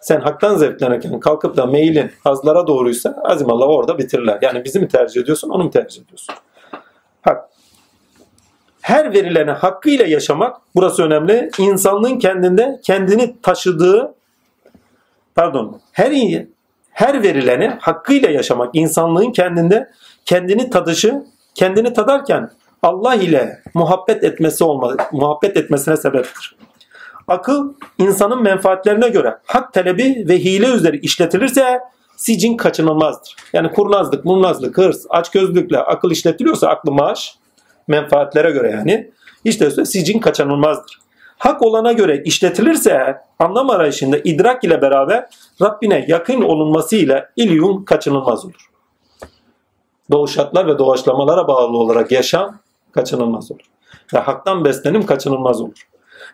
Sen haktan zevklenirken kalkıp da meylin hazlara doğruysa azimallah orada bitirirler. Yani bizi mi tercih ediyorsun onu mu tercih ediyorsun? Her verilene hakkıyla yaşamak burası önemli. İnsanlığın kendinde kendini taşıdığı pardon her iyi her verileni hakkıyla yaşamak insanlığın kendinde kendini tadışı kendini tadarken Allah ile muhabbet etmesi olmalı, muhabbet etmesine sebeptir. Akıl insanın menfaatlerine göre hak talebi ve hile üzeri işletilirse sicin kaçınılmazdır. Yani kurnazlık, murnazlık, hırs, açgözlükle akıl işletiliyorsa aklı maaş menfaatlere göre yani işletilirse sicin kaçınılmazdır. hak olana göre işletilirse eğer anlam arayışında idrak ile beraber Rabbine yakın olunması ile ilyum kaçınılmaz olur. Doğuşatlar ve doğaçlamalara bağlı olarak yaşam kaçınılmaz olur. Ve haktan beslenim kaçınılmaz olur.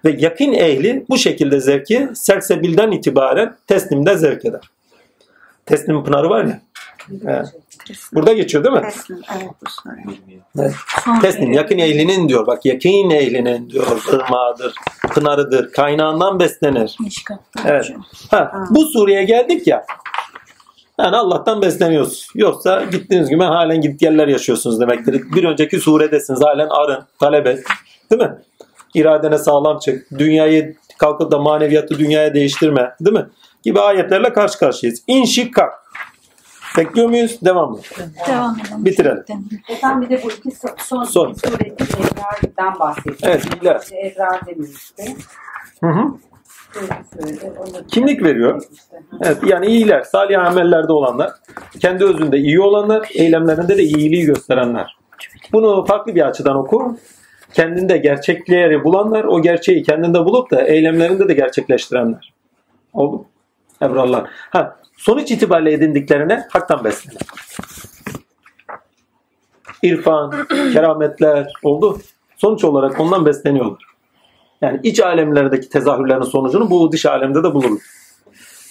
Ve yakın ehli bu şekilde zevki selsebilden itibaren teslimde zevk eder. Teslim pınarı var ya. Evet. Burada geçiyor değil mi? Teslim, evet. Evet. Teslim yakın ehlinin diyor. Bak yakın ehlinin diyor. Irmağıdır, pınarıdır, kaynağından beslenir. Evet. Ha, bu sureye geldik ya. Yani Allah'tan besleniyoruz. Yoksa gittiğiniz gibi halen git yerler yaşıyorsunuz demektir. Bir önceki suredesiniz. Halen arın, talep et. Değil mi? İradene sağlam çık. Dünyayı kalkıp da maneviyatı dünyaya değiştirme. Değil mi? Gibi ayetlerle karşı karşıyayız. İnşikkak. Bekliyor muyuz? Devam mı? Devam edelim. Bitirelim. Efendim bir de bu iki so- son, Son. sureti Ebrar'dan bahsediyor. Evet, iyiler. İşte Ebrar demişti. Hı hı. Kimlik veriyor. Evet yani iyiler, salih amellerde olanlar, kendi özünde iyi olanlar, eylemlerinde de iyiliği gösterenler. Bunu farklı bir açıdan oku. Kendinde gerçekleri bulanlar, o gerçeği kendinde bulup da eylemlerinde de gerçekleştirenler. Oldu mu? Ebrarlar. Ha, sonuç itibariyle edindiklerine haktan beslenir. İrfan, *clears throat* kerametler oldu. Sonuç olarak ondan besleniyorlar. Yani iç alemlerdeki tezahürlerin sonucunu bu dış alemde de bulurlar.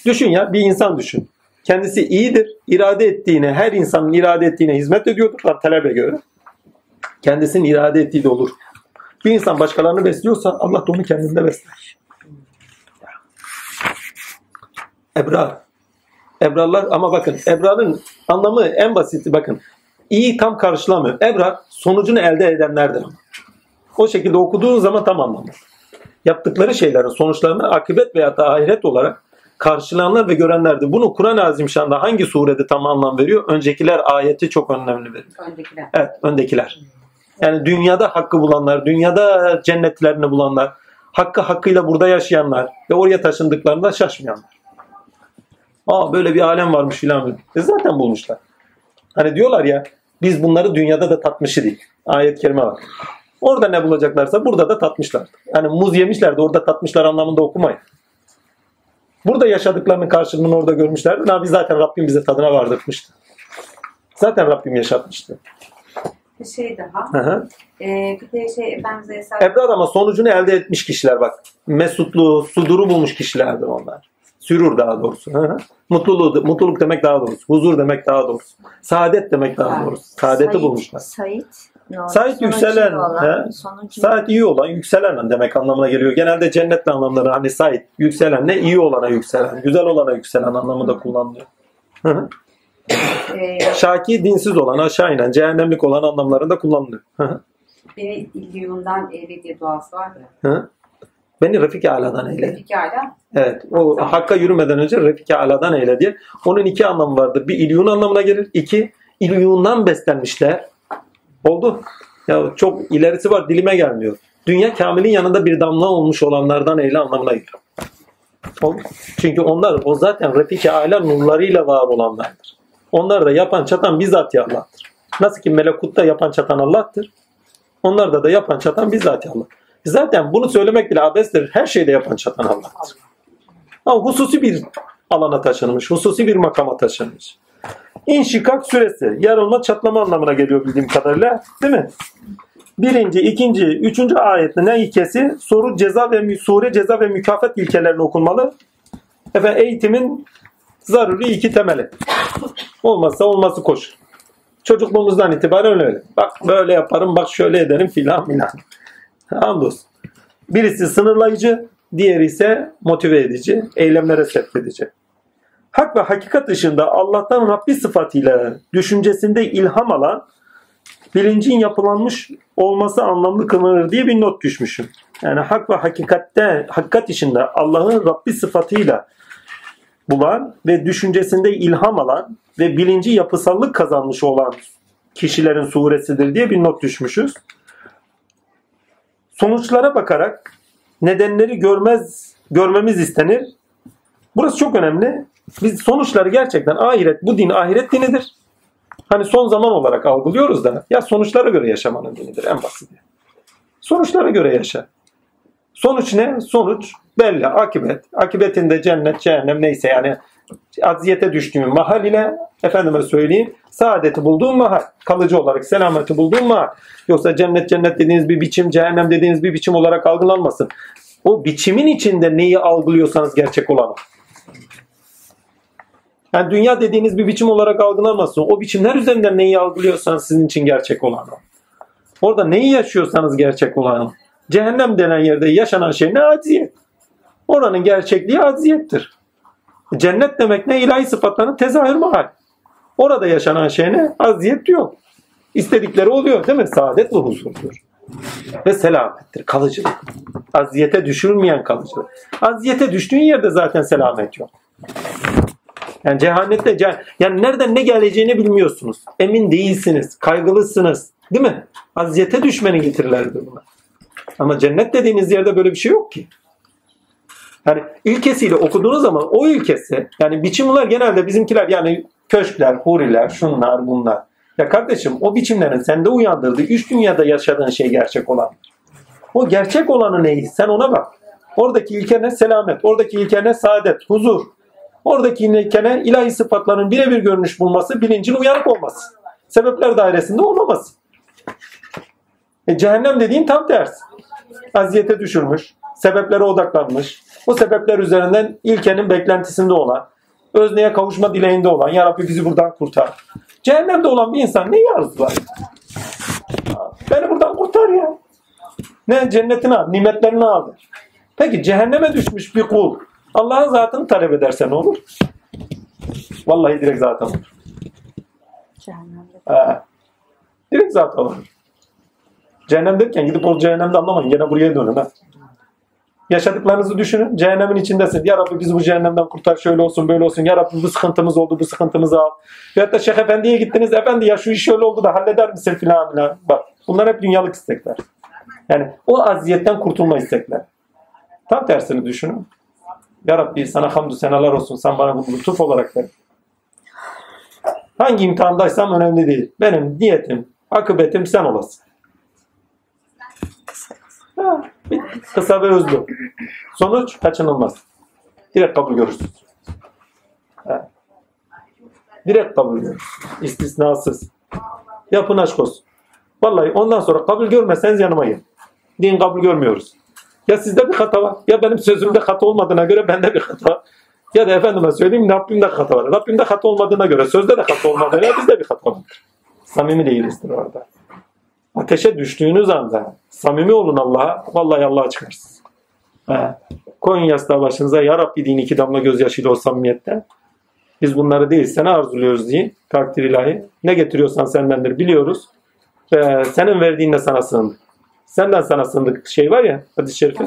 Düşün ya bir insan düşün. Kendisi iyidir. irade ettiğine, her insanın irade ettiğine hizmet ediyordur. Lan talebe göre. Kendisinin irade ettiği de olur. Bir insan başkalarını besliyorsa Allah da onu kendinde besler. Ebrar. Ebrarlar ama bakın Ebrar'ın anlamı en basiti bakın. İyi tam karşılamıyor. Ebrar sonucunu elde edenlerdir ama. O şekilde okuduğun zaman tam anlamı. Yaptıkları şeylerin sonuçlarını akıbet veya da ahiret olarak karşılayanlar ve görenlerdir. Bunu Kur'an-ı Azimşan'da hangi surede tam anlam veriyor? Öncekiler ayeti çok önemli veriyor. Öndekiler. Evet, öndekiler. Yani dünyada hakkı bulanlar, dünyada cennetlerini bulanlar, hakkı hakkıyla burada yaşayanlar ve oraya taşındıklarında şaşmayanlar. Aa böyle bir alem varmış filan. E zaten bulmuşlar. Hani diyorlar ya biz bunları dünyada da tatmışı değil. Ayet-i kerime var. Orada ne bulacaklarsa burada da tatmışlar. Yani muz yemişler de orada tatmışlar anlamında okumayın. Burada yaşadıklarının karşılığını orada görmüşler. Ne biz zaten Rabbim bize tadına vardırmıştı. Zaten Rabbim yaşatmıştı. Bir şey daha. Hı hı. Ee, bir de şey Ebrar ama sonucunu elde etmiş kişiler bak. Mesutluğu, suduru bulmuş kişilerdir onlar. Sürur daha doğrusu. Hı hı. Mutluluğu, mutluluk demek daha doğrusu. Huzur demek daha doğrusu. Saadet demek daha doğrusu. Saadeti Sait- bulmuşlar. Oldu? Sait Sonucu yükselen, olan, he? iyi olan, yükselen demek anlamına geliyor. Genelde cennetle anlamları hani sait, yükselen ne? iyi olana yükselen, güzel olana yükselen anlamında kullanılıyor. Hı hı. e, Şaki dinsiz olan, aşağı inen, cehennemlik olan anlamlarında kullanılıyor. Beni İlyum'dan eyle diye duası var ya. Beni Refik-i Ala'dan eyle. Refik Ala Evet. O Tamam. Hakk'a yürümeden önce Refik-i Ala'dan eyle diye. Onun iki anlamı vardır. Bir ilyun anlamına gelir. İki, ilyundan beslenmişler. Oldu. Ya çok ilerisi var dilime gelmiyor. Dünya kamilin yanında bir damla olmuş olanlardan eyle anlamına gelir. Oldu. Çünkü onlar o zaten Refik-i Ala nurlarıyla var olanlardır. Onlar da yapan çatan bizzat Allah'tır. Nasıl ki melekutta yapan çatan Allah'tır. Onlarda da yapan çatan bizzat Allah. Zaten bunu söylemek bile abestir. Her şeyde yapan çatan Allah'tır. Ama hususi bir alana taşınmış, hususi bir makama taşınmış. İnşikak süresi, yarılma, çatlama anlamına geliyor bildiğim kadarıyla. Değil mi? Birinci, ikinci, üçüncü ayetin ne ilkesi? Soru, ceza ve sure, ceza ve mükafat ilkelerini okunmalı. Efendim eğitimin zaruri iki temeli. Olmazsa olması koşul. Çocukluğumuzdan itibaren öyle. Bak böyle yaparım, bak şöyle ederim filan filan. Hamdolsun. Birisi sınırlayıcı, diğeri ise motive edici, eylemlere sevk edici. Hak ve hakikat dışında Allah'tan Rabbi sıfatıyla düşüncesinde ilham alan bilincin yapılanmış olması anlamlı kılınır diye bir not düşmüşüm. Yani hak ve hakikatte, hakikat içinde Allah'ın Rabbi sıfatıyla bulan ve düşüncesinde ilham alan ve bilinci yapısallık kazanmış olan kişilerin suresidir diye bir not düşmüşüz. Sonuçlara bakarak nedenleri görmez görmemiz istenir. Burası çok önemli. Biz sonuçları gerçekten ahiret, bu din ahiret dinidir. Hani son zaman olarak algılıyoruz da ya sonuçlara göre yaşamanın dinidir en basiti. Sonuçlara göre yaşa. Sonuç ne? Sonuç belli. Akibet. Akibetinde cennet, cehennem neyse yani aziyete düştüğün mahal ile efendime söyleyeyim saadeti bulduğun mahal. Kalıcı olarak selameti bulduğun mahal. Yoksa cennet cennet dediğiniz bir biçim, cehennem dediğiniz bir biçim olarak algılanmasın. O biçimin içinde neyi algılıyorsanız gerçek olan. Yani dünya dediğiniz bir biçim olarak algılanmasın. O biçimler üzerinden neyi algılıyorsanız sizin için gerçek olan o. Orada neyi yaşıyorsanız gerçek olan o. Cehennem denen yerde yaşanan şey ne? Aziyet. Oranın gerçekliği aziyettir. Cennet demek ne? İlahi sıfatların tezahür mahal. Orada yaşanan şey ne? Aziyet yok. İstedikleri oluyor değil mi? Saadet ve huzurdur. Ve selamettir. Kalıcılık. Aziyete düşürmeyen kalıcılık. Aziyete düştüğün yerde zaten selamet yok. Yani cehannette ceh- yani nereden ne geleceğini bilmiyorsunuz. Emin değilsiniz. Kaygılısınız. Değil mi? Aziyete düşmenin getirileridir bunlar. Ama cennet dediğiniz yerde böyle bir şey yok ki. Yani ilkesiyle okuduğunuz zaman o ilkesi yani biçimler genelde bizimkiler yani köşkler, huriler, şunlar bunlar. Ya kardeşim o biçimlerin sende uyandırdığı üç dünyada yaşadığın şey gerçek olan. O gerçek olanı neydi? Sen ona bak. Oradaki ilke ne? Selamet. Oradaki ilke ne? Saadet, huzur. Oradaki ilke ne? İlahi sıfatların birebir görünüş bulması, bilincin uyanık olması. Sebepler dairesinde olmaması. E, cehennem dediğin tam tersi. Aziyete düşürmüş, sebeplere odaklanmış, o sebepler üzerinden ilkenin beklentisinde olan, özneye kavuşma dileğinde olan, Ya Rabbi bizi buradan kurtar. Cehennemde olan bir insan neyi arzular? Beni buradan kurtar ya. Ne cennetini al, nimetlerini al. Peki cehenneme düşmüş bir kul Allah'ın zatını talep ederse ne olur? Vallahi direkt zaten olur. Cehennemde. He. Direkt zaten olur. Cehennem derken gidip o cehennemde anlamayın. Gene buraya dönün ha. Yaşadıklarınızı düşünün. Cehennemin içindesin. Ya Rabbi bizi bu cehennemden kurtar. Şöyle olsun böyle olsun. Ya Rabbi bu sıkıntımız oldu. Bu sıkıntımızı al. Veyahut da Şeyh Efendi'ye gittiniz. Efendi ya şu iş şöyle oldu da halleder misin filan filan. Bak bunlar hep dünyalık istekler. Yani o aziyetten kurtulma istekler. Tam tersini düşünün. Ya Rabbi sana hamdü senalar olsun. Sen bana bunu lütuf olarak ver. Hangi imtihandaysam önemli değil. Benim niyetim, akıbetim sen olasın. Kısa ve özlü. Sonuç kaçınılmaz. Direkt kabul görürsünüz. Direkt kabul görürsünüz. İstisnasız. Yapın aşk olsun. Vallahi ondan sonra kabul görmezseniz yanıma gelin. Din kabul görmüyoruz. Ya sizde bir hata var. Ya benim sözümde hata olmadığına göre bende bir hata var. Ya da efendime söyleyeyim Rabbimde hata var. Rabbimde hata olmadığına göre sözde de hata olmadığına göre bizde bir hata vardır. Samimi değilizdir orada. Ateşe düştüğünüz anda samimi olun Allah'a. Vallahi Allah'a çıkarsınız. He. Koyun yastığa başınıza Ya Rabbi deyin iki damla gözyaşıyla o samimiyette. Biz bunları değil seni arzuluyoruz deyin. Takdir ilahi. Ne getiriyorsan sendendir biliyoruz. Ve senin verdiğinle sana sığındık. Senden sana sığındık şey var ya hadis-i şerifi.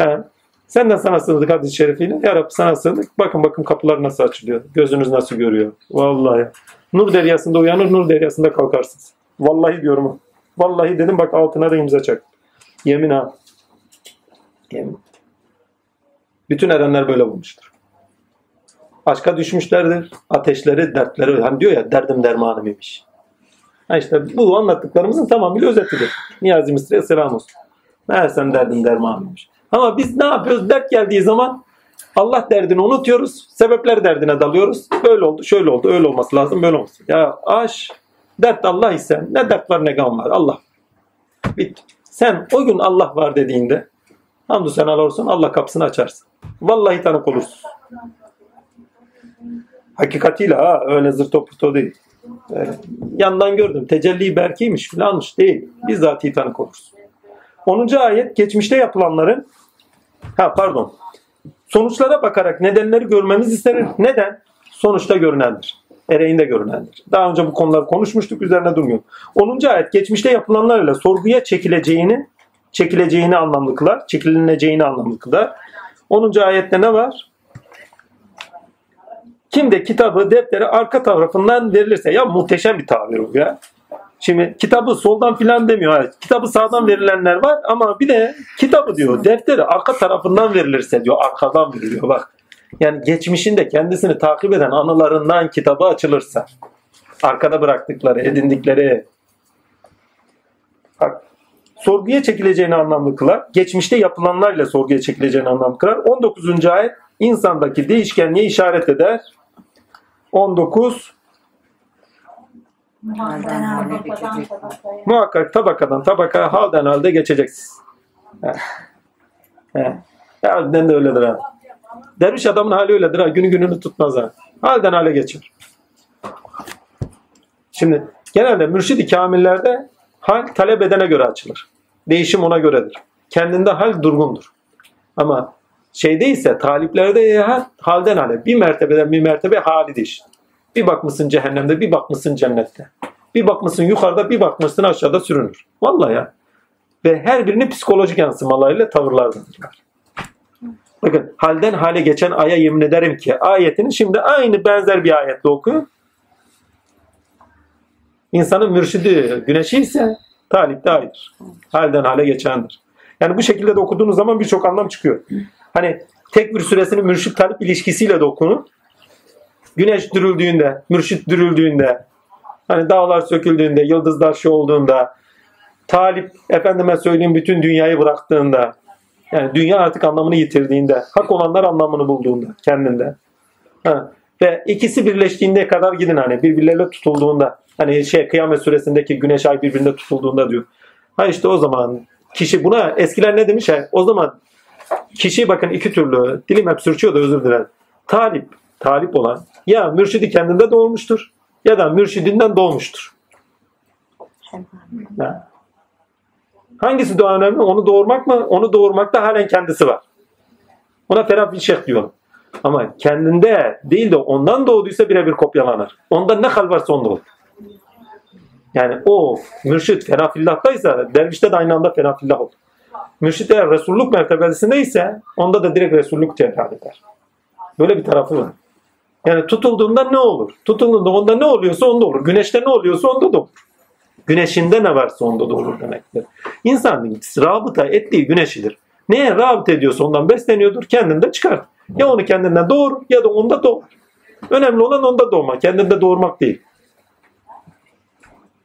He. Senden sana sığındık hadis-i şerifiyle. Ya Rabbi sana sığındık. Bakın bakın kapılar nasıl açılıyor. Gözünüz nasıl görüyor. Vallahi. Nur deryasında uyanır, nur deryasında kalkarsınız. Vallahi diyorum. Vallahi dedim bak altına da imza çak. Yemin ha. Yemin. Bütün erenler böyle bulmuştur. Aşka düşmüşlerdir. Ateşleri, dertleri. Hani diyor ya derdim dermanım imiş. Ha işte bu anlattıklarımızın tamamıyla özetidir. Niyazi Mısri'ye selam olsun. Meğersem derdim dermanıymış. Ama biz ne yapıyoruz? Dert geldiği zaman Allah derdini unutuyoruz. Sebepler derdine dalıyoruz. Böyle oldu, şöyle oldu, öyle olması lazım, böyle olması. Ya aş, dert Allah ise ne dert var ne gam var. Allah. Bitti. Sen o gün Allah var dediğinde hamdü senalar olsun Allah kapısını açarsın. Vallahi tanık olursun. Hakikatiyle ha öyle zırt topurto değil. Öyle. Yandan gördüm. Tecelli berkiymiş filanmış değil. Bizzat tanık olursun. 10. ayet geçmişte yapılanların ha pardon sonuçlara bakarak nedenleri görmemiz istenir. Neden? Sonuçta görünendir. Ereğinde görünendir. Daha önce bu konuları konuşmuştuk üzerine durmuyorum. 10. ayet geçmişte yapılanlarla sorguya çekileceğini çekileceğini anlamlı kılar. Çekilineceğini anlamlı kılar. 10. ayette ne var? Kim de kitabı, defteri arka tarafından verilirse ya muhteşem bir tabir bu ya. Şimdi kitabı soldan filan demiyor. Ha, Kitabı sağdan verilenler var ama bir de kitabı diyor defteri arka tarafından verilirse diyor arkadan veriliyor bak. Yani geçmişinde kendisini takip eden anılarından kitabı açılırsa arkada bıraktıkları, edindikleri bak sorguya çekileceğini anlamlı kılar. Geçmişte yapılanlarla sorguya çekileceğini anlamlı kılar. 19. ayet insandaki değişkenliğe işaret eder. 19 Muhabbetten hale tabakadan geçecek. tabakaya. muhakkak tabakadan tabakaya halden halde geçeceksiniz. He. He. Harbiden de öyledir ha. Derviş adamın hali öyledir ha. Günü gününü tutmaz ha. Halden hale geçer. Şimdi genelde mürşid-i kamillerde hal talep edene göre açılır. Değişim ona göredir. Kendinde hal durgundur. Ama şeyde ise taliplerde ya halden hale. Bir mertebeden bir mertebe hali değişir. Bir bakmışsın cehennemde, bir bakmışsın cennette. Bir bakmışsın yukarıda, bir bakmışsın aşağıda sürünür. Vallahi ya. Ve her birini psikolojik yansımalarıyla tavırlardırlar. Bakın halden hale geçen aya yemin ederim ki ayetini şimdi aynı benzer bir ayetle okuyun. İnsanın mürşidi güneşi ise talip de aydır. Halden hale geçendir. Yani bu şekilde de okuduğunuz zaman birçok anlam çıkıyor. Hani tekbir suresinin mürşit talip ilişkisiyle de okunun. Güneş dürüldüğünde, mürşit dürüldüğünde, hani dağlar söküldüğünde, yıldızlar şey olduğunda, talip efendime söyleyeyim bütün dünyayı bıraktığında, yani dünya artık anlamını yitirdiğinde, hak olanlar anlamını bulduğunda kendinde. Ha. Ve ikisi birleştiğinde kadar gidin hani birbirleriyle tutulduğunda. Hani şey kıyamet suresindeki güneş ay birbirine tutulduğunda diyor. Ha işte o zaman kişi buna eskiler ne demiş ya? O zaman kişi bakın iki türlü dilim hep sürçüyor da özür dilerim. Talip, talip olan ya mürşidi kendinde doğmuştur ya da mürşidinden doğmuştur. Ha. Hangisi daha önemli? Onu doğurmak mı? Onu doğurmakta halen kendisi var. Ona ferah şeyh diyorum. Ama kendinde değil de ondan doğduysa birebir kopyalanır. Ondan ne hal varsa onda olur. Yani o mürşit fenafillah'taysa dervişte de aynı anda fenafillah olur. Mürşit eğer Resulluk mertebesindeyse onda da direkt Resulluk cevher eder. Böyle bir tarafı var. Yani tutulduğunda ne olur? Tutulduğunda onda ne oluyorsa onda olur. Güneşte ne oluyorsa onda da olur. Güneşinde ne varsa onda da olur demektir. İnsanın rabıta ettiği güneşidir. Neye rabıta ediyorsa ondan besleniyordur. Kendinde çıkar. Ya onu kendinden doğurur ya da onda doğar. Önemli olan onda doğmak. Kendinde doğurmak değil.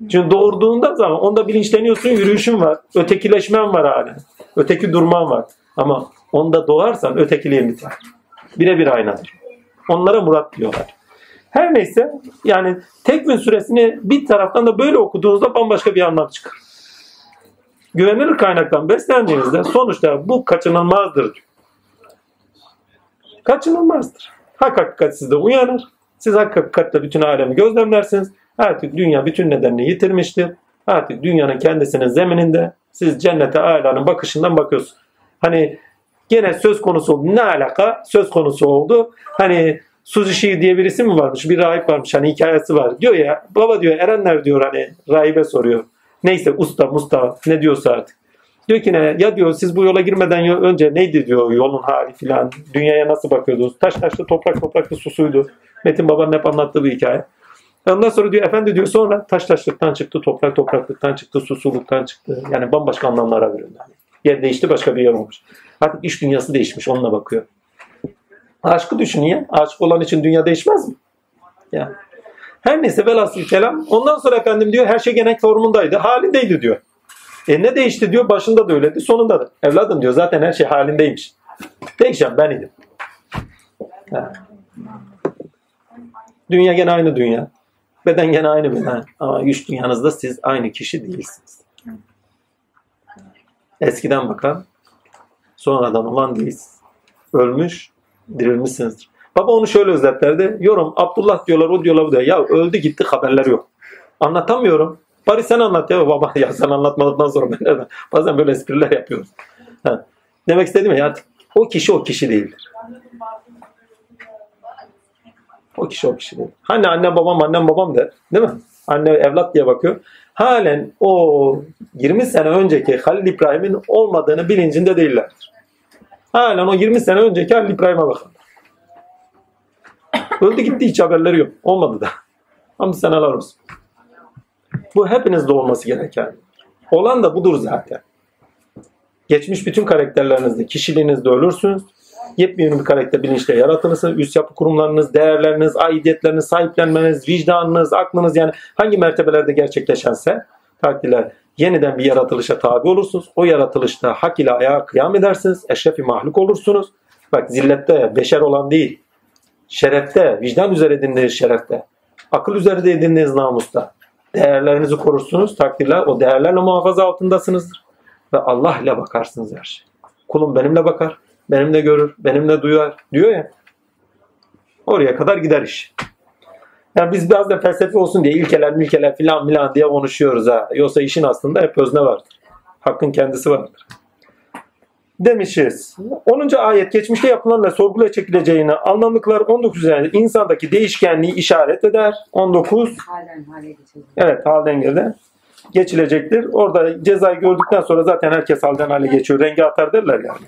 Çünkü doğurduğunda zaman onda bilinçleniyorsun, yürüyüşün var. Ötekileşmen var halen. Öteki durman var. Ama onda doğarsan ötekiliğin biter. Birebir aynadır. Onlara murat diyorlar. Her neyse yani tekvin suresini bir taraftan da böyle okuduğunuzda bambaşka bir anlam çıkar. Güvenilir kaynaktan beslendiğinizde sonuçta bu kaçınılmazdır diyor. Kaçınılmazdır. Hak hakikat sizde uyanır. Siz hak hakikatle bütün alemi gözlemlersiniz. Artık dünya bütün nedenini yitirmiştir. Artık dünyanın kendisinin zemininde siz cennete alanın bakışından bakıyorsunuz. Hani gene söz konusu oldu. Ne alaka? Söz konusu oldu. Hani Suzushi diye birisi mi varmış? Bir rahip varmış. Hani hikayesi var. Diyor ya baba diyor Erenler diyor hani rahibe soruyor. Neyse usta musta ne diyorsa artık. Diyor ki ne? Ya diyor siz bu yola girmeden önce neydi diyor yolun hali filan. Dünyaya nasıl bakıyordunuz? Taş taşlı toprak topraklı susuydu. Metin babanın hep anlattığı bir hikaye. Ondan sonra diyor efendi diyor sonra taş taşlıktan çıktı, toprak topraklıktan çıktı, susuluktan çıktı. Yani bambaşka anlamlara. Yani yer değişti başka bir yer olmuş. Artık iş dünyası değişmiş onunla bakıyor. Aşkı düşün ya. Aşık olan için dünya değişmez mi? Ya. Her neyse velhasıl kelam. Ondan sonra efendim diyor her şey gene formundaydı. Halindeydi diyor. E ne değişti diyor. Başında da öyleydi. Sonunda da. Evladım diyor zaten her şey halindeymiş. Değişen ben idim. Ha. Dünya gene aynı dünya. Beden gene aynı beden. Ama güç dünyanızda siz aynı kişi değilsiniz. Eskiden bakan sonradan olan değilsiniz. Ölmüş, dirilmişsinizdir. Baba onu şöyle özetlerdi. Yorum Abdullah diyorlar, o diyorlar, bu diyor. Ya öldü gitti haberler yok. Anlatamıyorum. Bari sen anlat ya baba. *laughs* Ya sen anlatmadıktan sonra ben nereden? Bazen böyle espriler yapıyoruz. Ha. Demek istediğim ya o kişi o kişi değildir. O kişi o kişi değil. Hani annem babam annem babam der. Değil mi? Anne evlat diye bakıyor. Halen o 20 sene önceki Halil İbrahim'in olmadığını bilincinde değillerdir. Halen o 20 sene önceki Halil İbrahim'e bakın. Öldü gitti hiç haberleri yok. Olmadı da. Ama seneler olsun. Bu hepinizde olması gereken. Olan da budur zaten. Geçmiş bütün karakterlerinizde, kişiliğinizde ölürsünüz. Yepyeni bir karakter bilinçle yaratılırsınız. Üst yapı kurumlarınız, değerleriniz, aidiyetleriniz, sahiplenmeniz, vicdanınız, aklınız yani hangi mertebelerde gerçekleşense takdirler Yeniden bir yaratılışa tabi olursunuz. O yaratılışta hak ile ayağa kıyam edersiniz. Eşrefi mahluk olursunuz. Bak zillette beşer olan değil. Şerefte, vicdan üzere edindiğiniz şerefte. Akıl üzere edindiğiniz namusta. Değerlerinizi korursunuz. Takdirle o değerlerle muhafaza altındasınızdır. Ve Allah ile bakarsınız her şey. Kulum benimle bakar, benimle görür, benimle duyar diyor ya. Oraya kadar gider iş. Yani biz biraz da felsefe olsun diye ilkeler milkeler filan filan diye konuşuyoruz ha. Yoksa işin aslında hep özne vardır. Hakkın kendisi vardır. Demişiz. 10. ayet geçmişte yapılanla sorguya çekileceğini anlamlıklar 19 üzerinde insandaki değişkenliği işaret eder. 19 Halen hale. Evet hal dengede geçilecektir. Orada cezayı gördükten sonra zaten herkes halden hale geçiyor. Rengi atar derler yani.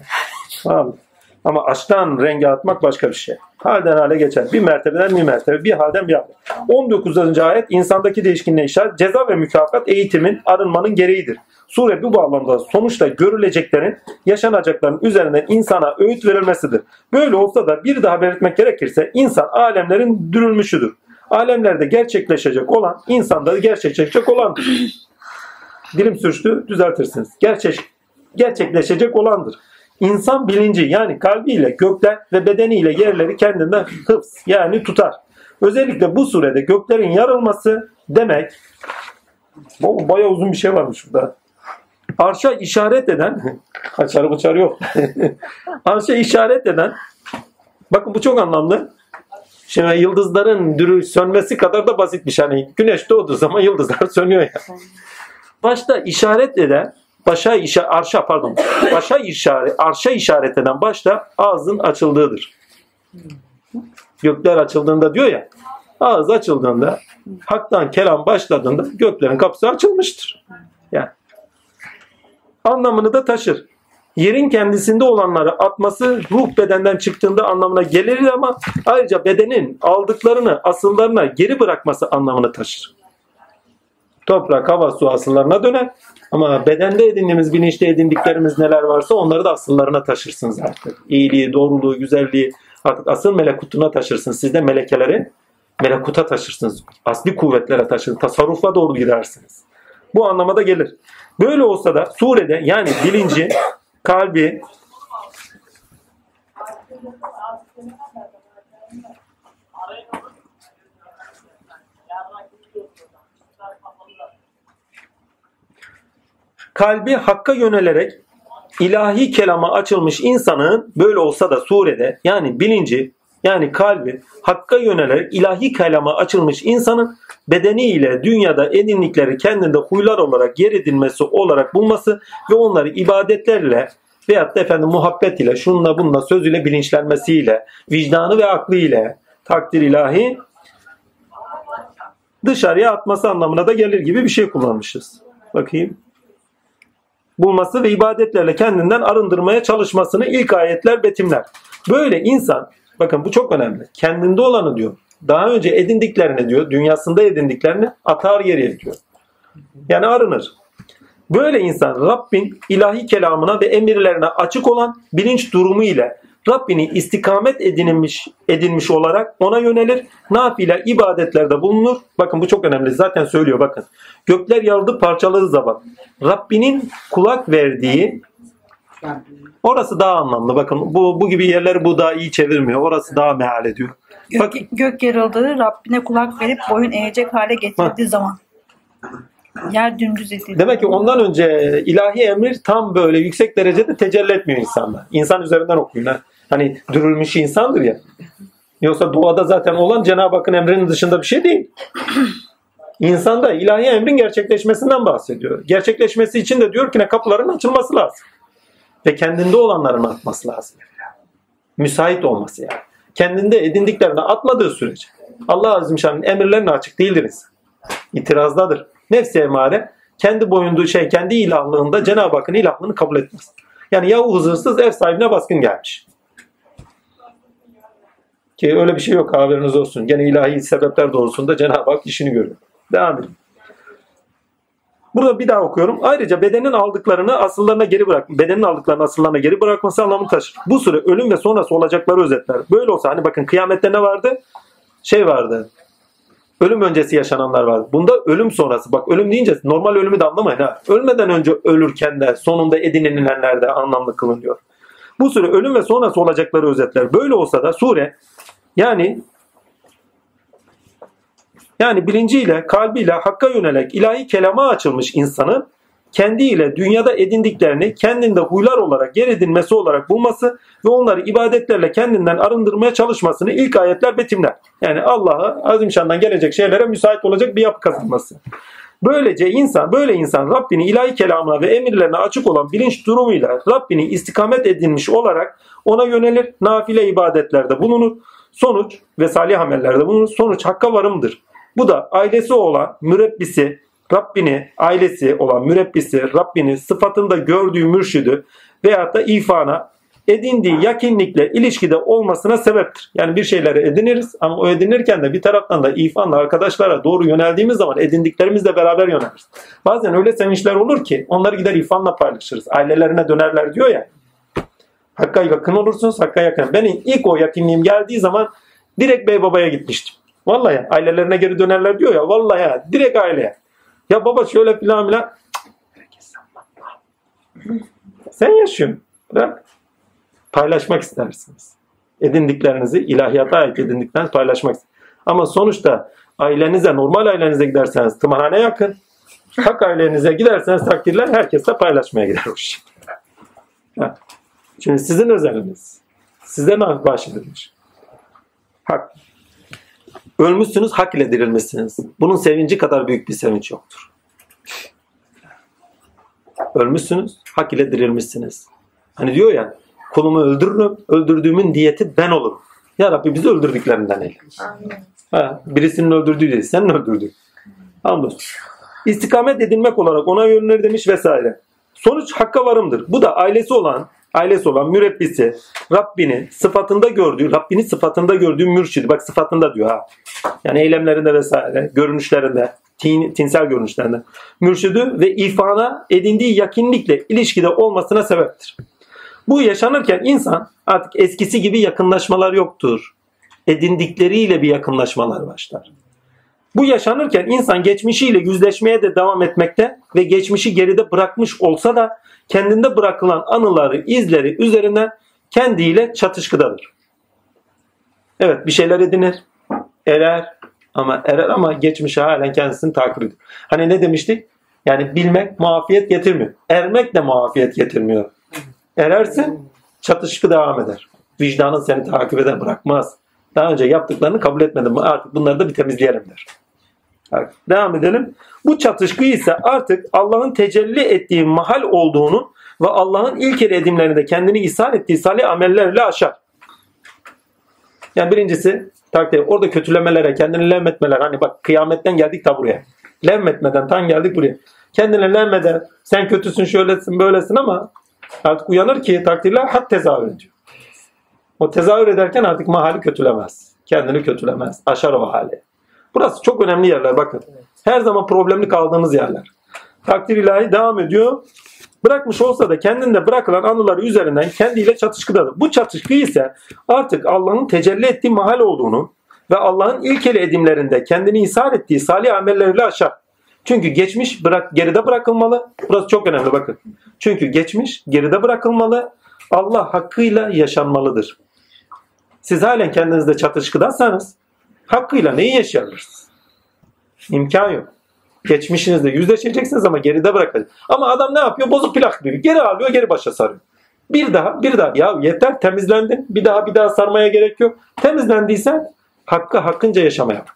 Tamam. Ama açtan rengi atmak başka bir şey. Halden hale geçer. Bir mertebeden bir mertebe. Bir halden bir halde. 19. ayet insandaki değişkinliğe işaret. Ceza ve mükafat eğitimin, arınmanın gereğidir. Sure bu bağlamda sonuçta görüleceklerin, yaşanacakların üzerinden insana öğüt verilmesidir. Böyle olsa da bir daha belirtmek gerekirse insan alemlerin dürülmüşüdür. Alemlerde gerçekleşecek olan insanda gerçekleşecek olandır. Dilim sürçtü düzeltirsiniz. Gerçek, gerçekleşecek olandır. İnsan bilinci yani kalbiyle gökler ve bedeniyle yerleri kendinden hıfz yani tutar. Özellikle bu surede göklerin yarılması demek bu bayağı uzun bir şey varmış burada. Arşa işaret eden *laughs* kaçarı bıçarı yok. *laughs* Arşa işaret eden bakın bu çok anlamlı. Şimdi yıldızların dürü sönmesi kadar da basitmiş. Hani güneş doğduğu zaman yıldızlar *laughs* sönüyor ya. Başta işaret eden başa işa, arşa pardon. *coughs* Başa işaret arşa işaret eden başta ağzın açıldığıdır. Gökler açıldığında diyor ya. Ağız açıldığında haktan kelam başladığında göklerin kapısı açılmıştır. Yani anlamını da taşır. Yerin kendisinde olanları atması ruh bedenden çıktığında anlamına gelir ama ayrıca bedenin aldıklarını asıllarına geri bırakması anlamını taşır. Toprak, hava, su asıllarına döner. Ama bedende edindiğimiz, bilinçte edindiklerimiz neler varsa onları da asıllarına taşırsınız artık. İyiliği, doğruluğu, güzelliği artık asıl melekutuna taşırsınız. Siz de melekeleri melekuta taşırsınız. Asli kuvvetlere taşırsınız. Tasarrufa doğru gidersiniz. Bu anlamada gelir. Böyle olsa da surede yani bilinci, kalbi, kalbi hakka yönelerek ilahi kelama açılmış insanın böyle olsa da surede yani bilinci yani kalbi hakka yönelerek ilahi kelama açılmış insanın bedeniyle dünyada edindikleri kendinde huylar olarak yer edinmesi olarak bulması ve onları ibadetlerle veyahut da efendim muhabbet ile şunla bununla sözüyle bilinçlenmesiyle vicdanı ve aklı ile takdir ilahi dışarıya atması anlamına da gelir gibi bir şey kullanmışız. Bakayım bulması ve ibadetlerle kendinden arındırmaya çalışmasını ilk ayetler betimler. Böyle insan, bakın bu çok önemli. Kendinde olanı diyor. Daha önce edindiklerini diyor, dünyasında edindiklerini atar geriye diyor. Yani arınır. Böyle insan Rabbin ilahi kelamına ve emirlerine açık olan bilinç durumu ile Rabbini istikamet edinilmiş, edinmiş olarak ona yönelir. Nafile ibadetlerde bulunur. Bakın bu çok önemli. Zaten söylüyor bakın. Gökler yarıldı parçaladığı zaman Rabbinin kulak verdiği orası daha anlamlı. Bakın bu, bu gibi yerleri bu daha iyi çevirmiyor. Orası daha meal ediyor. Bak, Gök, gök yarıldığı Rabbine kulak verip boyun eğecek hale getirdiği zaman. Yer dümdüz edildi. demek ki ondan önce ilahi emir tam böyle yüksek derecede tecelli etmiyor insanda. İnsan üzerinden okuyun. Ha. Hani dürülmüş insandır ya. Yoksa duada zaten olan Cenab-ı Hakk'ın emrinin dışında bir şey değil. İnsanda ilahi emrin gerçekleşmesinden bahsediyor. Gerçekleşmesi için de diyor ki ne kapıların açılması lazım. Ve kendinde olanların atması lazım. Müsait olması yani. Kendinde edindiklerini atmadığı sürece Allah Azim Şan'ın emirlerine açık değildir insan. İtirazdadır. Nefsi emare kendi boyunduğu şey, kendi ilahlığında Cenab-ı Hakk'ın ilahlığını kabul etmez. Yani ya hırsız ev sahibine baskın gelmiş. Ki öyle bir şey yok haberiniz olsun. Gene ilahi sebepler doğrusunda Cenab-ı Hak işini görüyor. Devam edin. Burada bir daha okuyorum. Ayrıca bedenin aldıklarını asıllarına geri bırak. Bedenin aldıklarını asıllarına geri bırakması anlamı taşır. Bu süre ölüm ve sonrası olacakları özetler. Böyle olsa hani bakın kıyamette ne vardı? Şey vardı. Ölüm öncesi yaşananlar var. Bunda ölüm sonrası. Bak ölüm deyince normal ölümü de anlamayın ha. Ölmeden önce ölürken de sonunda edinilenler de anlamlı kılınıyor. Bu sure ölüm ve sonrası olacakları özetler. Böyle olsa da sure yani yani bilinciyle, kalbiyle hakka yönelik ilahi kelama açılmış insanın kendiyle dünyada edindiklerini kendinde huylar olarak yer edinmesi olarak bulması ve onları ibadetlerle kendinden arındırmaya çalışmasını ilk ayetler betimler. Yani Allah'a azimşandan gelecek şeylere müsait olacak bir yapı kazanması. Böylece insan, böyle insan Rabbini ilahi kelamına ve emirlerine açık olan bilinç durumuyla Rabbini istikamet edinmiş olarak ona yönelir, nafile ibadetlerde bulunur, sonuç ve salih amellerde bulunur, sonuç hakka varımdır. Bu da ailesi olan mürebbisi, Rabbini, ailesi olan mürebbisi, Rabbini sıfatında gördüğü mürşidi veyahut da ifana edindiği yakinlikle ilişkide olmasına sebeptir. Yani bir şeyleri ediniriz ama o edinirken de bir taraftan da ifanla arkadaşlara doğru yöneldiğimiz zaman edindiklerimizle beraber yöneliriz. Bazen öyle sevinçler olur ki onları gider ifanla paylaşırız. Ailelerine dönerler diyor ya. Hakka yakın olursunuz, hakka yakın. Benim ilk o yakınliğim geldiği zaman direkt bey babaya gitmiştim. Vallahi ailelerine geri dönerler diyor ya. Vallahi direkt aileye. Ya baba şöyle filan filan. Sen yaşıyorsun. Bırak. Paylaşmak istersiniz. Edindiklerinizi ilahiyata ait edindiklerinizi paylaşmak istersiniz. Ama sonuçta ailenize, normal ailenize giderseniz tımarhane yakın. Hak ailenize giderseniz takdirler herkesle paylaşmaya gider o iş. Çünkü sizin özeliniz. Size bahşedilmiş. Hak. Ölmüşsünüz, hak ile dirilmişsiniz. Bunun sevinci kadar büyük bir sevinç yoktur. Ölmüşsünüz, hak ile dirilmişsiniz. Hani diyor ya, kulumu öldürürüm, öldürdüğümün diyeti ben olurum. Ya Rabbi bizi öldürdüklerinden eyle. Ha, birisinin öldürdüğü değil, senin öldürdüğün. Hamdolsun. İstikamet edinmek olarak ona yönlenir demiş vesaire. Sonuç hakka varımdır. Bu da ailesi olan, ailesi olan mürebbisi, Rabbini sıfatında gördüğü, Rabbini sıfatında gördüğü mürşidi. Bak sıfatında diyor ha. Yani eylemlerinde vesaire, görünüşlerinde, tin, tinsel görünüşlerinde. Mürşidi ve ifana edindiği yakinlikle ilişkide olmasına sebeptir. Bu yaşanırken insan artık eskisi gibi yakınlaşmalar yoktur. Edindikleriyle bir yakınlaşmalar başlar. Bu yaşanırken insan geçmişiyle yüzleşmeye de devam etmekte ve geçmişi geride bırakmış olsa da kendinde bırakılan anıları, izleri üzerinden kendiyle çatışkıdadır. Evet bir şeyler edinir, erer ama erer ama geçmişe halen kendisini takip ediyor. Hani ne demiştik? Yani bilmek muafiyet getirmiyor. Ermek de muafiyet getirmiyor. Erersin çatışkı devam eder. Vicdanın seni takip eder bırakmaz. Daha önce yaptıklarını kabul etmedim. Artık bunları da bir temizleyelim der. Devam edelim. Bu çatışkı ise artık Allah'ın tecelli ettiği mahal olduğunu ve Allah'ın ilk edimlerinde kendini ishal ettiği salih amellerle aşar. Yani birincisi takdir orada kötülemelere, kendini levmetmeler. Hani bak kıyametten geldik ta buraya. Levmetmeden tan geldik buraya. Kendini levmeden sen kötüsün şöylesin böylesin ama artık uyanır ki takdirler hat tezahür ediyor. O tezahür ederken artık mahali kötülemez. Kendini kötülemez. Aşar o hali. Burası çok önemli yerler bakın. Her zaman problemli kaldığımız yerler. Takdir ilahi devam ediyor. Bırakmış olsa da kendinde bırakılan anıları üzerinden kendiyle çatışkıdadır. Bu çatışkı ise artık Allah'ın tecelli ettiği mahal olduğunu ve Allah'ın ilkeli edimlerinde kendini ishar ettiği salih amelleriyle aşar. Çünkü geçmiş bırak, geride bırakılmalı. Burası çok önemli bakın. Çünkü geçmiş geride bırakılmalı. Allah hakkıyla yaşanmalıdır. Siz halen kendinizde çatışkıdaysanız hakkıyla neyi yaşayabilirsiniz? İmkan yok. Geçmişinizde yüzleşeceksiniz ama geride bırakacaksınız. Ama adam ne yapıyor? Bozuk plak gibi. Geri alıyor, geri başa sarıyor. Bir daha, bir daha. Ya yeter temizlendin. Bir daha, bir daha sarmaya gerek yok. Temizlendiysen hakkı hakkınca yaşamaya bak.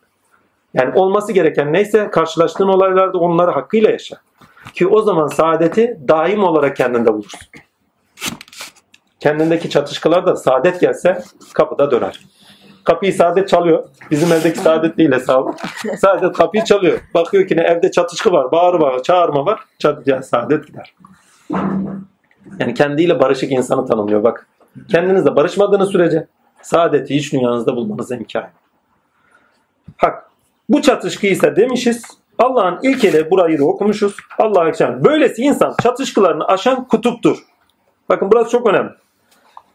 Yani olması gereken neyse karşılaştığın olaylarda onları hakkıyla yaşa. Ki o zaman saadeti daim olarak kendinde bulursun. Kendindeki çatışkılar da saadet gelse kapıda döner. Kapıyı saadet çalıyor. Bizim evdeki saadet değil hesabı. Saadet kapıyı çalıyor. Bakıyor ki ne evde çatışkı var, bağır var, çağırma var. Çat, saadet gider. Yani kendiyle barışık insanı tanımlıyor bak. Kendinizle barışmadığınız sürece saadeti hiç dünyanızda bulmanız imkan. Hak. Bu çatışkı ise demişiz Allah'ın ilkeli burayı da okumuşuz. Allah'a ekşen. Böylesi insan çatışkılarını aşan kutuptur. Bakın burası çok önemli.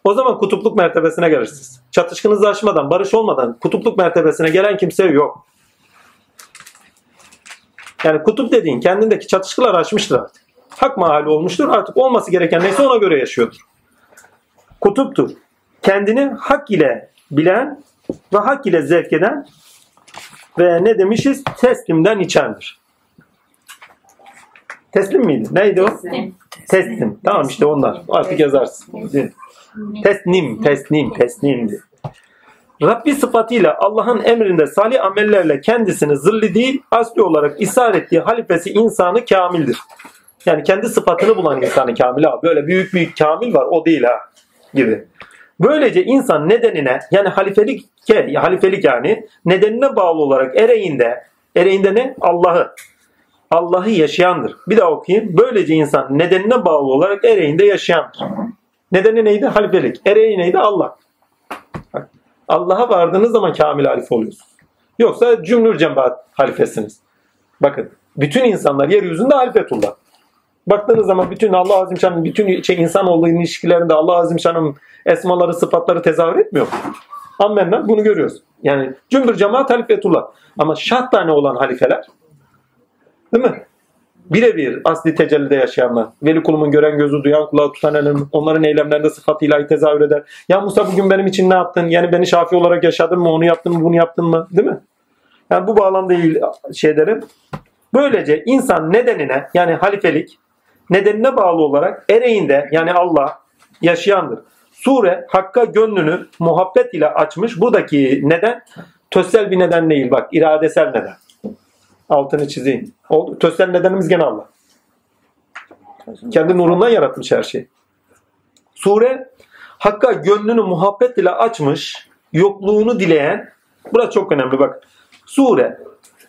O zaman kutupluk mertebesine gelirsiniz. Çatışkınızı aşmadan, barış olmadan kutupluk mertebesine gelen kimse yok. Yani kutup dediğin kendindeki çatışkılar aşmıştır artık. Hak mahali olmuştur. Artık olması gereken neyse ona göre yaşıyordur. Kutuptur. Kendini hak ile bilen ve hak ile zevk eden ve ne demişiz? Teslimden içendir. Teslim miydi? Neydi o? Teslim. Teslim. Tamam işte onlar. Artık yazarsın. Teslim, teslim, teslimdi. Rabbi sıfatıyla Allah'ın emrinde salih amellerle kendisini zilli değil, asli olarak ishar ettiği halifesi insanı kamildir. Yani kendi sıfatını bulan insanı kamil ha. Böyle büyük büyük kamil var o değil ha gibi. Böylece insan nedenine yani halifelik halifelik yani nedenine bağlı olarak ereğinde ereğinde ne? Allah'ı Allah'ı yaşayandır. Bir daha okuyayım. Böylece insan nedenine bağlı olarak ereğinde yaşayandır. Nedeni neydi? Halifelik. Ereği neydi? Allah. Allah'a vardığınız zaman kamil halife oluyorsunuz. Yoksa cümlür cemaat halifesiniz. Bakın bütün insanlar yeryüzünde halifetullah. Baktığınız zaman bütün Allah Azimşan'ın bütün şey insanoğlu ilişkilerinde Allah Azimşan'ın esmaları, sıfatları tezahür etmiyor mu? Ammenna bunu görüyoruz. Yani cümbür cemaat halifetullah. Ama şart tane olan halifeler değil mi? Birebir asli tecellide yaşayanlar. Veli kulumun gören gözü, duyan kulağı tutan elim, onların eylemlerinde sıfat ilahi tezahür eder. Ya Musa bugün benim için ne yaptın? Yani beni şafi olarak yaşadın mı? Onu yaptın mı? Bunu yaptın mı? Değil mi? Yani bu bağlamda şey derim. Böylece insan nedenine yani halifelik nedenine bağlı olarak ereğinde yani Allah yaşayandır. Sure Hakk'a gönlünü muhabbet ile açmış. Buradaki neden tössel bir neden değil bak iradesel neden. Altını çizeyim. Oldu. Tössel nedenimiz gene Allah. Kendi nurundan yaratmış her şeyi. Sure Hakk'a gönlünü muhabbet ile açmış, yokluğunu dileyen, burası çok önemli bak. Sure,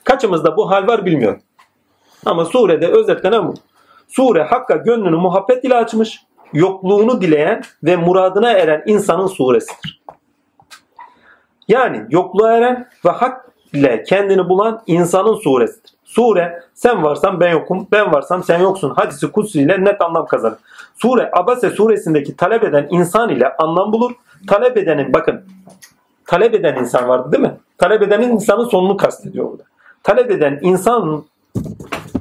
kaçımızda bu hal var bilmiyorum. Ama surede özetlenen bu. Sure Hakk'a gönlünü muhabbet ile açmış, yokluğunu dileyen ve muradına eren insanın suresidir. Yani yokluğa eren ve hak ile kendini bulan insanın suresidir. Sure sen varsan ben yokum, ben varsam sen yoksun. Hadisi kutsi ile net anlam kazanır. Sure Abase suresindeki talep eden insan ile anlam bulur. Talep edenin bakın talep eden insan vardı değil mi? Talep edenin insanın sonunu kastediyor burada. Talep eden insan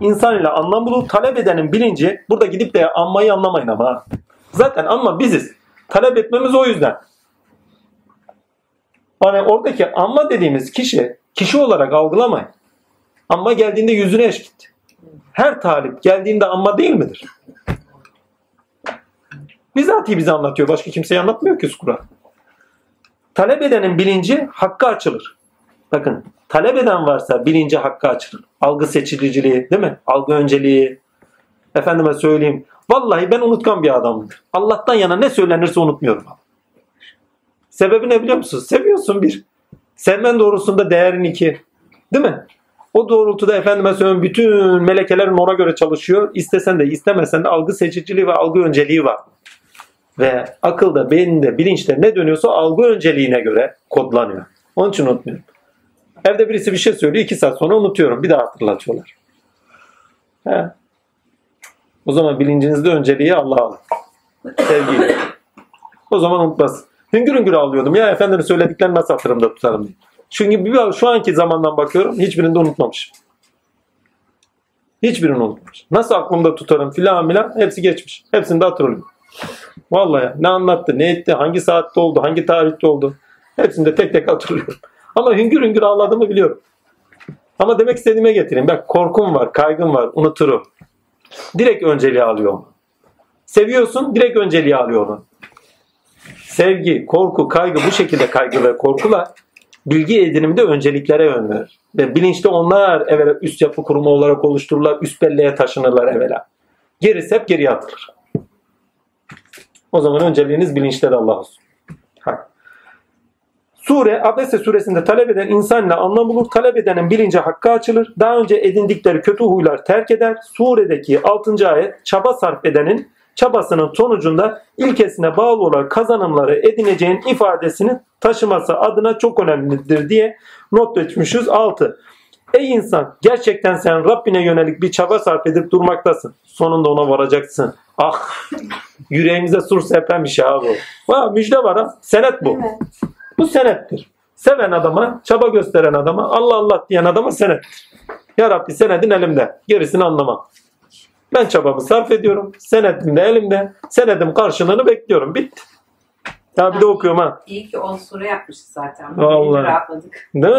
insan ile anlam bulur. Talep edenin bilinci burada gidip de anmayı anlamayın ama. Zaten anma biziz. Talep etmemiz o yüzden. Hani oradaki anma dediğimiz kişi kişi olarak algılamayın. Amma geldiğinde yüzüne eş gitti. Her talip geldiğinde amma değil midir? Bizatihi bize anlatıyor. Başka kimseye anlatmıyor ki Kur'an. Talep edenin bilinci hakka açılır. Bakın talep eden varsa bilinci hakka açılır. Algı seçiciliği değil mi? Algı önceliği. Efendime söyleyeyim. Vallahi ben unutkan bir adamımdır. Allah'tan yana ne söylenirse unutmuyorum. Sebebi ne biliyor musun? Seviyorsun bir. Sevmen doğrusunda değerin iki. Değil mi? O doğrultuda efendime söyleyeyim bütün melekelerin ona göre çalışıyor. İstesen de istemesen de algı seçiciliği ve algı önceliği var. Ve akılda, beyninde, bilinçte ne dönüyorsa algı önceliğine göre kodlanıyor. Onun için unutmuyorum. Evde birisi bir şey söylüyor. iki saat sonra unutuyorum. Bir daha hatırlatıyorlar. He. O zaman bilincinizde önceliği Allah'a alın. Sevgiyle. O zaman unutmaz. Hüngür hüngür ağlıyordum. Ya efendinin söylediklerini nasıl hatırımda tutarım diye. Çünkü bir- şu anki zamandan bakıyorum hiçbirini de unutmamışım. Hiçbirini unutmamış. Nasıl aklımda tutarım filan filan hepsi geçmiş. Hepsini de hatırlıyorum. Vallahi ne anlattı, ne etti, hangi saatte oldu, hangi tarihte oldu. Hepsini de tek tek hatırlıyorum. *laughs* Ama hüngür hüngür ağladığımı biliyorum. Ama demek istediğime getireyim. Bak korkum var, kaygım var, unuturum. Direkt önceliği alıyor onu. Seviyorsun, direkt önceliği alıyor onu. Sevgi, korku, kaygı bu şekilde kaygı ve korkular bilgi ediniminde önceliklere yön verir. Ve bilinçli onlar evvela üst yapı kurumu olarak oluştururlar, üst belleğe taşınırlar evvela. Gerisi hep geriye atılır. O zaman önceliğiniz bilinçte de Allah olsun. Hak. Sure, Abese suresinde talep eden insanla anlam bulur. Talep edenin bilinci hakka açılır. Daha önce edindikleri kötü huylar terk eder. Suredeki 6. ayet çaba sarf edenin çabasının sonucunda ilkesine bağlı olarak kazanımları edineceğin ifadesini taşıması adına çok önemlidir diye not etmişiz. 6. Ey insan gerçekten sen Rabbine yönelik bir çaba sarf edip durmaktasın. Sonunda ona varacaksın. Ah yüreğimize sur serpen bir şey abi bu. Ha, müjde var ha. Senet bu. Bu senettir. Seven adama, çaba gösteren adama, Allah Allah diyen adama senettir. Ya Rabbi senedin elimde. Gerisini anlamam. Ben çabamı sarf ediyorum. Senedim de elimde. Senedim karşılığını bekliyorum. Bitti. Ya bir de okuyorum ha. İyi ki 10 soru yapmışız zaten. Vallahi. Rahatladık. Değil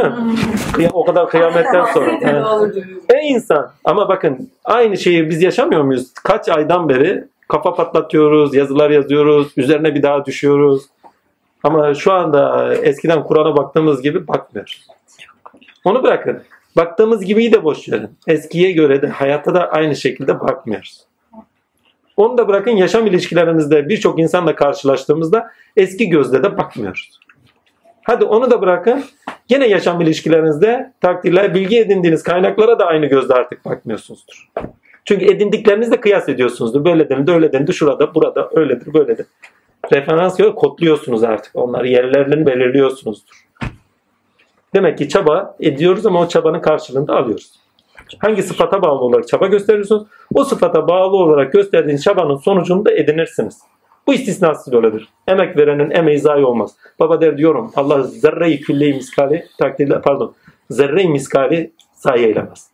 mi? O kadar *laughs* kıyametten sonra. Diyoruz. Ey insan ama bakın aynı şeyi biz yaşamıyor muyuz? Kaç aydan beri kafa patlatıyoruz, yazılar yazıyoruz, üzerine bir daha düşüyoruz. Ama şu anda eskiden Kur'an'a baktığımız gibi bakmıyoruz. Onu bırakın. Baktığımız gibiyi de boş verin. Eskiye göre de hayatta da aynı şekilde bakmıyoruz. Onu da bırakın yaşam ilişkilerinizde birçok insanla karşılaştığımızda eski gözle de bakmıyoruz. Hadi onu da bırakın. Gene yaşam ilişkilerinizde takdirler, bilgi edindiğiniz kaynaklara da aynı gözle artık bakmıyorsunuzdur. Çünkü edindiklerinizle kıyas ediyorsunuzdur. Böyle denildi, öyle denildi, şurada, burada, öyledir, böyledir. Referans göre kodluyorsunuz artık. Onları yerlerini belirliyorsunuzdur. Demek ki çaba ediyoruz ama o çabanın karşılığını da alıyoruz. Hangi sıfata bağlı olarak çaba gösteriyorsunuz? O sıfata bağlı olarak gösterdiğiniz çabanın sonucunu da edinirsiniz. Bu istisnasız böyledir. Emek verenin emeği zayi olmaz. Baba der diyorum Allah zerre-i külleyi miskali takdirle pardon zerre-i miskali zayi eylemez.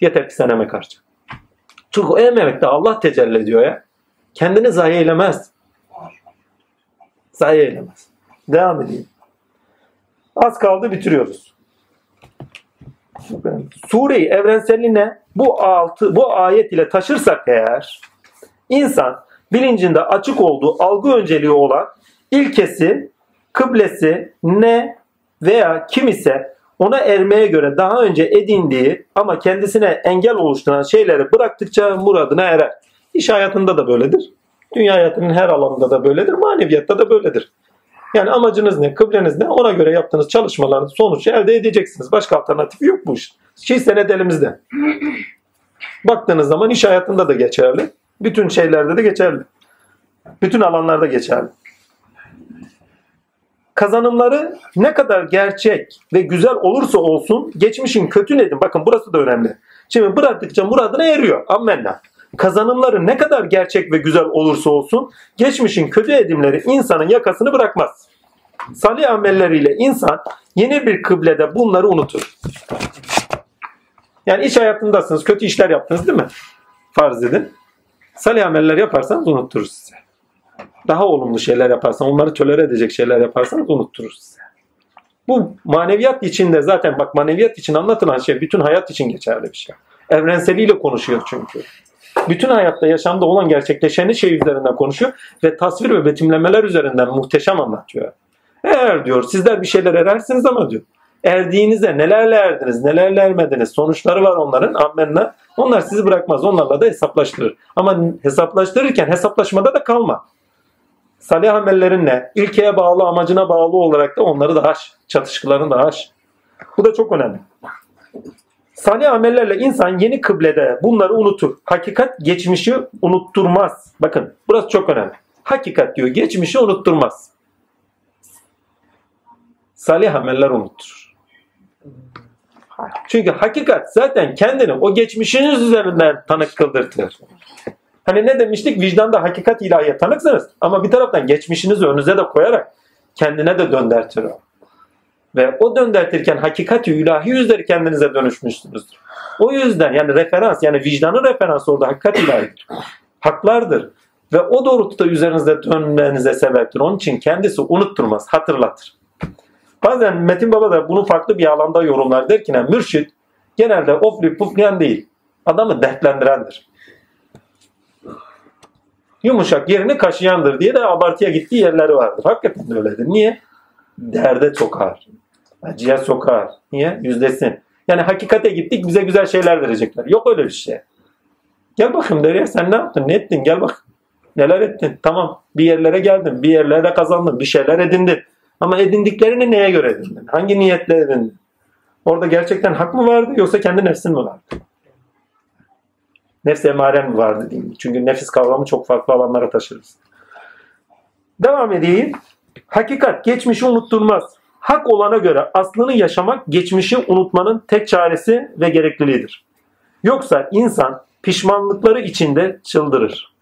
Yeter ki sen emek harca. Çünkü o emekte Allah tecelli ediyor ya. Kendini zayi eylemez. Zayi eylemez. Devam edeyim. Az kaldı bitiriyoruz. Sureyi evrenseline bu altı bu ayet ile taşırsak eğer insan bilincinde açık olduğu algı önceliği olan ilkesi, kıblesi ne veya kim ise ona ermeye göre daha önce edindiği ama kendisine engel oluşturan şeyleri bıraktıkça muradına erer. İş hayatında da böyledir. Dünya hayatının her alanında da böyledir. Maneviyatta da böyledir. Yani amacınız ne, kıbleniz ne ona göre yaptığınız çalışmaların sonucu elde edeceksiniz. Başka alternatifi yok bu iş. Şey senet elimizde. Baktığınız zaman iş hayatında da geçerli. Bütün şeylerde de geçerli. Bütün alanlarda geçerli. Kazanımları ne kadar gerçek ve güzel olursa olsun geçmişin kötü nedir? Bakın burası da önemli. Şimdi bıraktıkça muradına eriyor. Ammenna. Kazanımları ne kadar gerçek ve güzel olursa olsun geçmişin kötü edimleri insanın yakasını bırakmaz. Salih amelleriyle insan yeni bir kıblede bunları unutur. Yani iş hayatındasınız, kötü işler yaptınız değil mi? Farz edin. Salih ameller yaparsanız unutturur size. Daha olumlu şeyler yaparsanız, onları tolere edecek şeyler yaparsanız unutturur size. Bu maneviyat içinde zaten bak maneviyat için anlatılan şey bütün hayat için geçerli bir şey. Evrenseliyle konuşuyor çünkü. Bütün hayatta yaşamda olan gerçekleşeni şey üzerinden konuşuyor ve tasvir ve betimlemeler üzerinden muhteşem anlatıyor. Eğer diyor sizler bir şeyler erersiniz ama diyor erdiğinizde nelerle erdiniz, nelerle ermediniz sonuçları var onların ammenna. Onlar sizi bırakmaz. Onlarla da hesaplaştırır. Ama hesaplaştırırken hesaplaşmada da kalma. Salih amellerinle, ilkeye bağlı, amacına bağlı olarak da onları da aş. Çatışkılarını da aş. Bu da çok önemli. Salih amellerle insan yeni kıblede bunları unutur. Hakikat geçmişi unutturmaz. Bakın burası çok önemli. Hakikat diyor geçmişi unutturmaz. Salih ameller unutturur. Çünkü hakikat zaten kendini o geçmişiniz üzerinden tanık kıldırtır. Hani ne demiştik? Vicdanda hakikat ilahiye tanıksınız. Ama bir taraftan geçmişinizi önünüze de koyarak kendine de döndertir o. Ve o döndertirken hakikati ilahi yüzleri kendinize dönüşmüşsünüzdür. O yüzden yani referans yani vicdanın referansı orada hakikat ilahidir. Haklardır. Ve o doğrultuda üzerinizde dönmenize sebeptir. Onun için kendisi unutturmaz, hatırlatır. Bazen Metin Baba da bunu farklı bir alanda yorumlar. Der ki ne? Mürşit genelde oflayıp puflayan değil. Adamı dertlendirendir. Yumuşak yerini kaşıyandır diye de abartıya gittiği yerleri vardır. Hakikaten öyledir. Niye? Derde sokar. Acıya sokar. Niye? Yüzdesin. Yani hakikate gittik bize güzel şeyler verecekler. Yok öyle bir şey. Gel bakayım der ya sen ne yaptın? Ne ettin? Gel bak. Neler ettin? Tamam. Bir yerlere geldin. Bir yerlere kazandın. Bir şeyler edindin. Ama edindiklerini neye göre edindin? Hangi niyetle edindin? Orada gerçekten hak mı vardı yoksa kendi nefsin mi vardı? Nefs emaren mi vardı diyeyim. Çünkü nefis kavramı çok farklı alanlara taşırız. Devam edeyim. Hakikat geçmişi unutturmaz. Hak olana göre aslını yaşamak geçmişi unutmanın tek çaresi ve gerekliliğidir. Yoksa insan pişmanlıkları içinde çıldırır.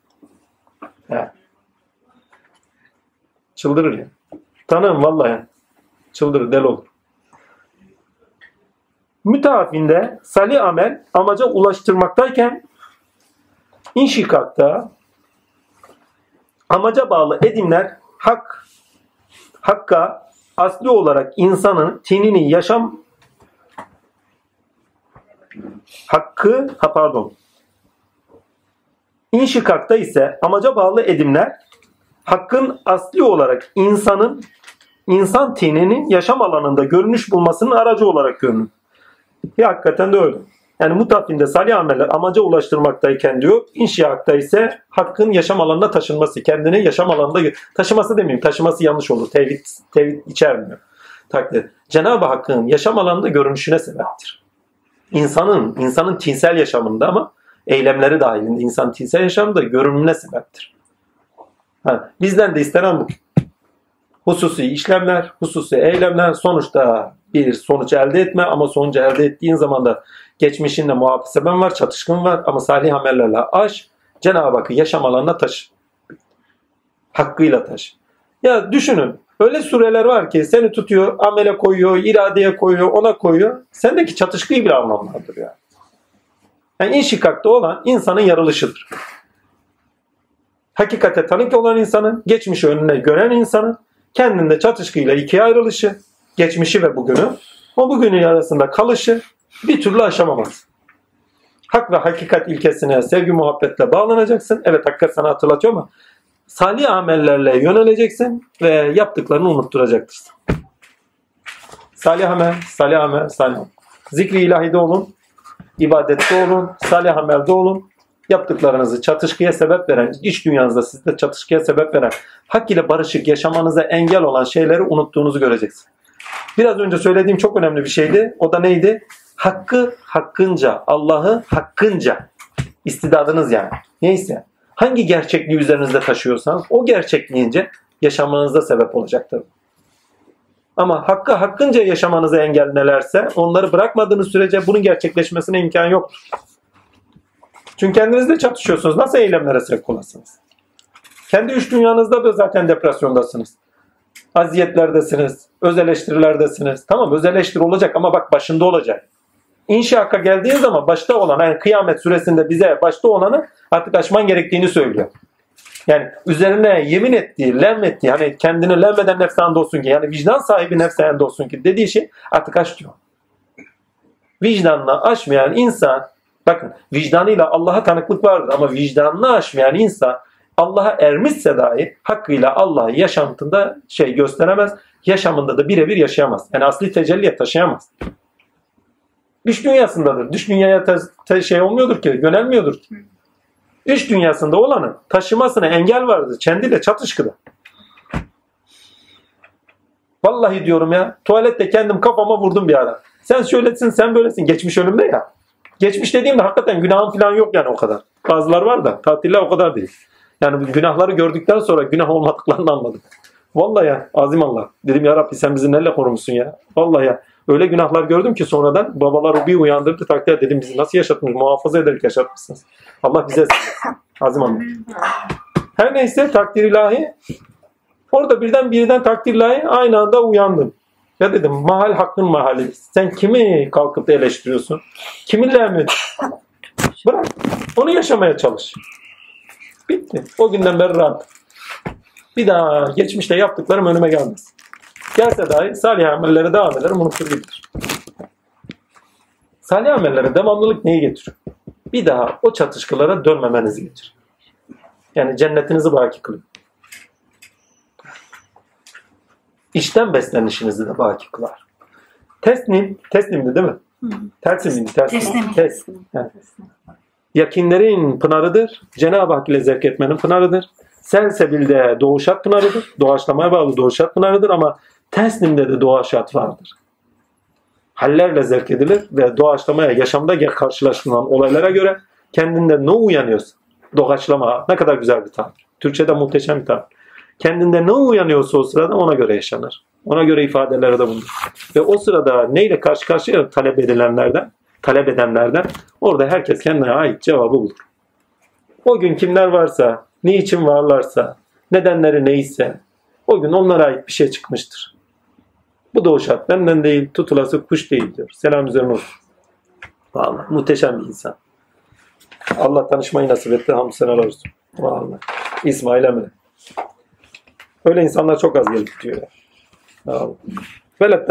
Evet. Çıldırır ya. Tanırım vallahi. Çıldırır, del olur. müteafinde salih amel amaca ulaştırmaktayken inşikakta amaca bağlı edimler hak hakka asli olarak insanın tinini yaşam hakkı ha pardon İnşikakta ise amaca bağlı edimler hakkın asli olarak insanın insan tininin yaşam alanında görünüş bulmasının aracı olarak görünür. Ya hakikaten de öyle. Yani mutafinde salih ameller amaca ulaştırmaktayken diyor, inşiakta ise hakkın yaşam alanına taşınması, kendini yaşam alanında taşıması demeyeyim, taşıması yanlış olur. Tevhid, tevhid içermiyor. Takdir. Cenab-ı Hakk'ın yaşam alanında görünüşüne sebeptir. İnsanın, insanın tinsel yaşamında ama eylemleri dahilinde insan tinsel yaşamda görünümüne sebeptir. Ha, bizden de istenen bu. Hususi işlemler, hususi eylemler sonuçta bir sonuç elde etme ama sonucu elde ettiğin zaman da geçmişinde muhafızeben var, çatışkın var ama salih amellerle aş, Cenab-ı Hakk'ı yaşam alanına taşı. Hakkıyla taşı. Ya düşünün öyle sureler var ki seni tutuyor, amele koyuyor, iradeye koyuyor, ona koyuyor. Sendeki çatışkıyı bile anlamlandırıyor. Yani inşikakta olan insanın yarılışıdır. Hakikate tanık olan insanın, geçmişi önüne gören insanın kendinde çatışkıyla ikiye ayrılışı, geçmişi ve bugünü, o bugünün arasında kalışı bir türlü aşamamaz. Hak ve hakikat ilkesine sevgi muhabbetle bağlanacaksın. Evet hakikat sana hatırlatıyor ama salih amellerle yöneleceksin ve yaptıklarını unutturacaktır. Salih amel, salih amel, salih amel. Zikri ilahide olun, ibadette olun, salih amelde olun. Yaptıklarınızı çatışkıya sebep veren, iç dünyanızda sizde çatışkıya sebep veren, hak ile barışık yaşamanıza engel olan şeyleri unuttuğunuzu göreceksiniz. Biraz önce söylediğim çok önemli bir şeydi. O da neydi? Hakkı hakkınca, Allah'ı hakkınca. istidadınız yani. Neyse. Hangi gerçekliği üzerinizde taşıyorsanız o gerçekliğince yaşamanızda sebep olacaktır. Ama hakkı hakkınca yaşamanızı engellerse onları bırakmadığınız sürece bunun gerçekleşmesine imkan yoktur. Çünkü kendinizle çatışıyorsunuz. Nasıl eylemlere sevk olasınız? Kendi üç dünyanızda da zaten depresyondasınız. Aziyetlerdesiniz. Öz eleştirilerdesiniz. Tamam öz eleştiri olacak ama bak başında olacak. İnşaaka geldiği zaman başta olan yani kıyamet süresinde bize başta olanı artık aşman gerektiğini söylüyor. Yani üzerine yemin ettiği, lem ettiği, hani kendini lemmeden nefsanda olsun ki, yani vicdan sahibi nefsanda olsun ki dediği şey artık aş diyor. Vicdanını aşmayan insan, bakın vicdanıyla Allah'a tanıklık vardır ama vicdanını aşmayan insan Allah'a ermişse dahi hakkıyla Allah'ı yaşantında şey gösteremez, yaşamında da birebir yaşayamaz. Yani asli tecelliye taşıyamaz. Düş dünyasındadır. Düş dünyaya te- te- şey olmuyordur ki, yönelmiyordur ki. İş dünyasında olanın taşımasına engel vardır. Kendiyle çatışkıda. Vallahi diyorum ya tuvalette kendim kafama vurdum bir ara. Sen şöylesin sen böylesin. Geçmiş ölümde ya. Geçmiş dediğimde hakikaten günahım falan yok yani o kadar. Bazılar var da tatiller o kadar değil. Yani günahları gördükten sonra günah olmadıklarını anladım. Vallahi ya azim Allah. Dedim ya Rabbi sen bizi neyle korumuşsun ya. Vallahi ya. Öyle günahlar gördüm ki sonradan babalar bir uyandırdı takdir dedim bizi nasıl yaşatmış muhafaza ederek yaşatmışsınız. Allah bize azim Allah. Her neyse takdir ilahi orada birden birden takdir ilahi aynı anda uyandım. Ya dedim mahal hakkın mahali. Sen kimi kalkıp da eleştiriyorsun? Kiminle mi? Bırak. Onu yaşamaya çalış. Bitti. O günden beri rahat. Bir daha geçmişte yaptıklarım önüme gelmez. Gelse dahi salih amellere devam ederim unutur gider. Salih amellere devamlılık neyi getiriyor? Bir daha o çatışkılara dönmemenizi getirir. Yani cennetinizi baki kılın. İşten beslenişinizi de baki kılar. Teslim, teslimdi değil mi? Hı. Tersim. Teslim. Teslim. Evet. Yakinlerin pınarıdır. Cenab-ı Hak ile zevk etmenin pınarıdır. Selsebilde doğuşat pınarıdır. Doğaçlamaya bağlı doğuşat pınarıdır ama teslimde de doğaçat vardır. Hallerle zevk edilir ve doğaçlamaya yaşamda karşılaşılan olaylara göre kendinde ne uyanıyorsa doğaçlama ne kadar güzel bir tabir. Türkçe'de muhteşem bir tabir. Kendinde ne uyanıyorsa o sırada ona göre yaşanır. Ona göre ifadelere de bulunur. Ve o sırada neyle karşı karşıya talep edilenlerden, talep edenlerden orada herkes kendine ait cevabı bulur. O gün kimler varsa, niçin varlarsa, nedenleri neyse o gün onlara ait bir şey çıkmıştır. Bu da o şart. Benden değil, tutulası kuş değil diyor. Selam üzerine olsun. Vallahi muhteşem bir insan. Allah tanışmayı nasip etti. Hamd seneler olsun. Vallahi. İsmail Emre. Öyle insanlar çok az gelip diyorlar. Vallahi. Velet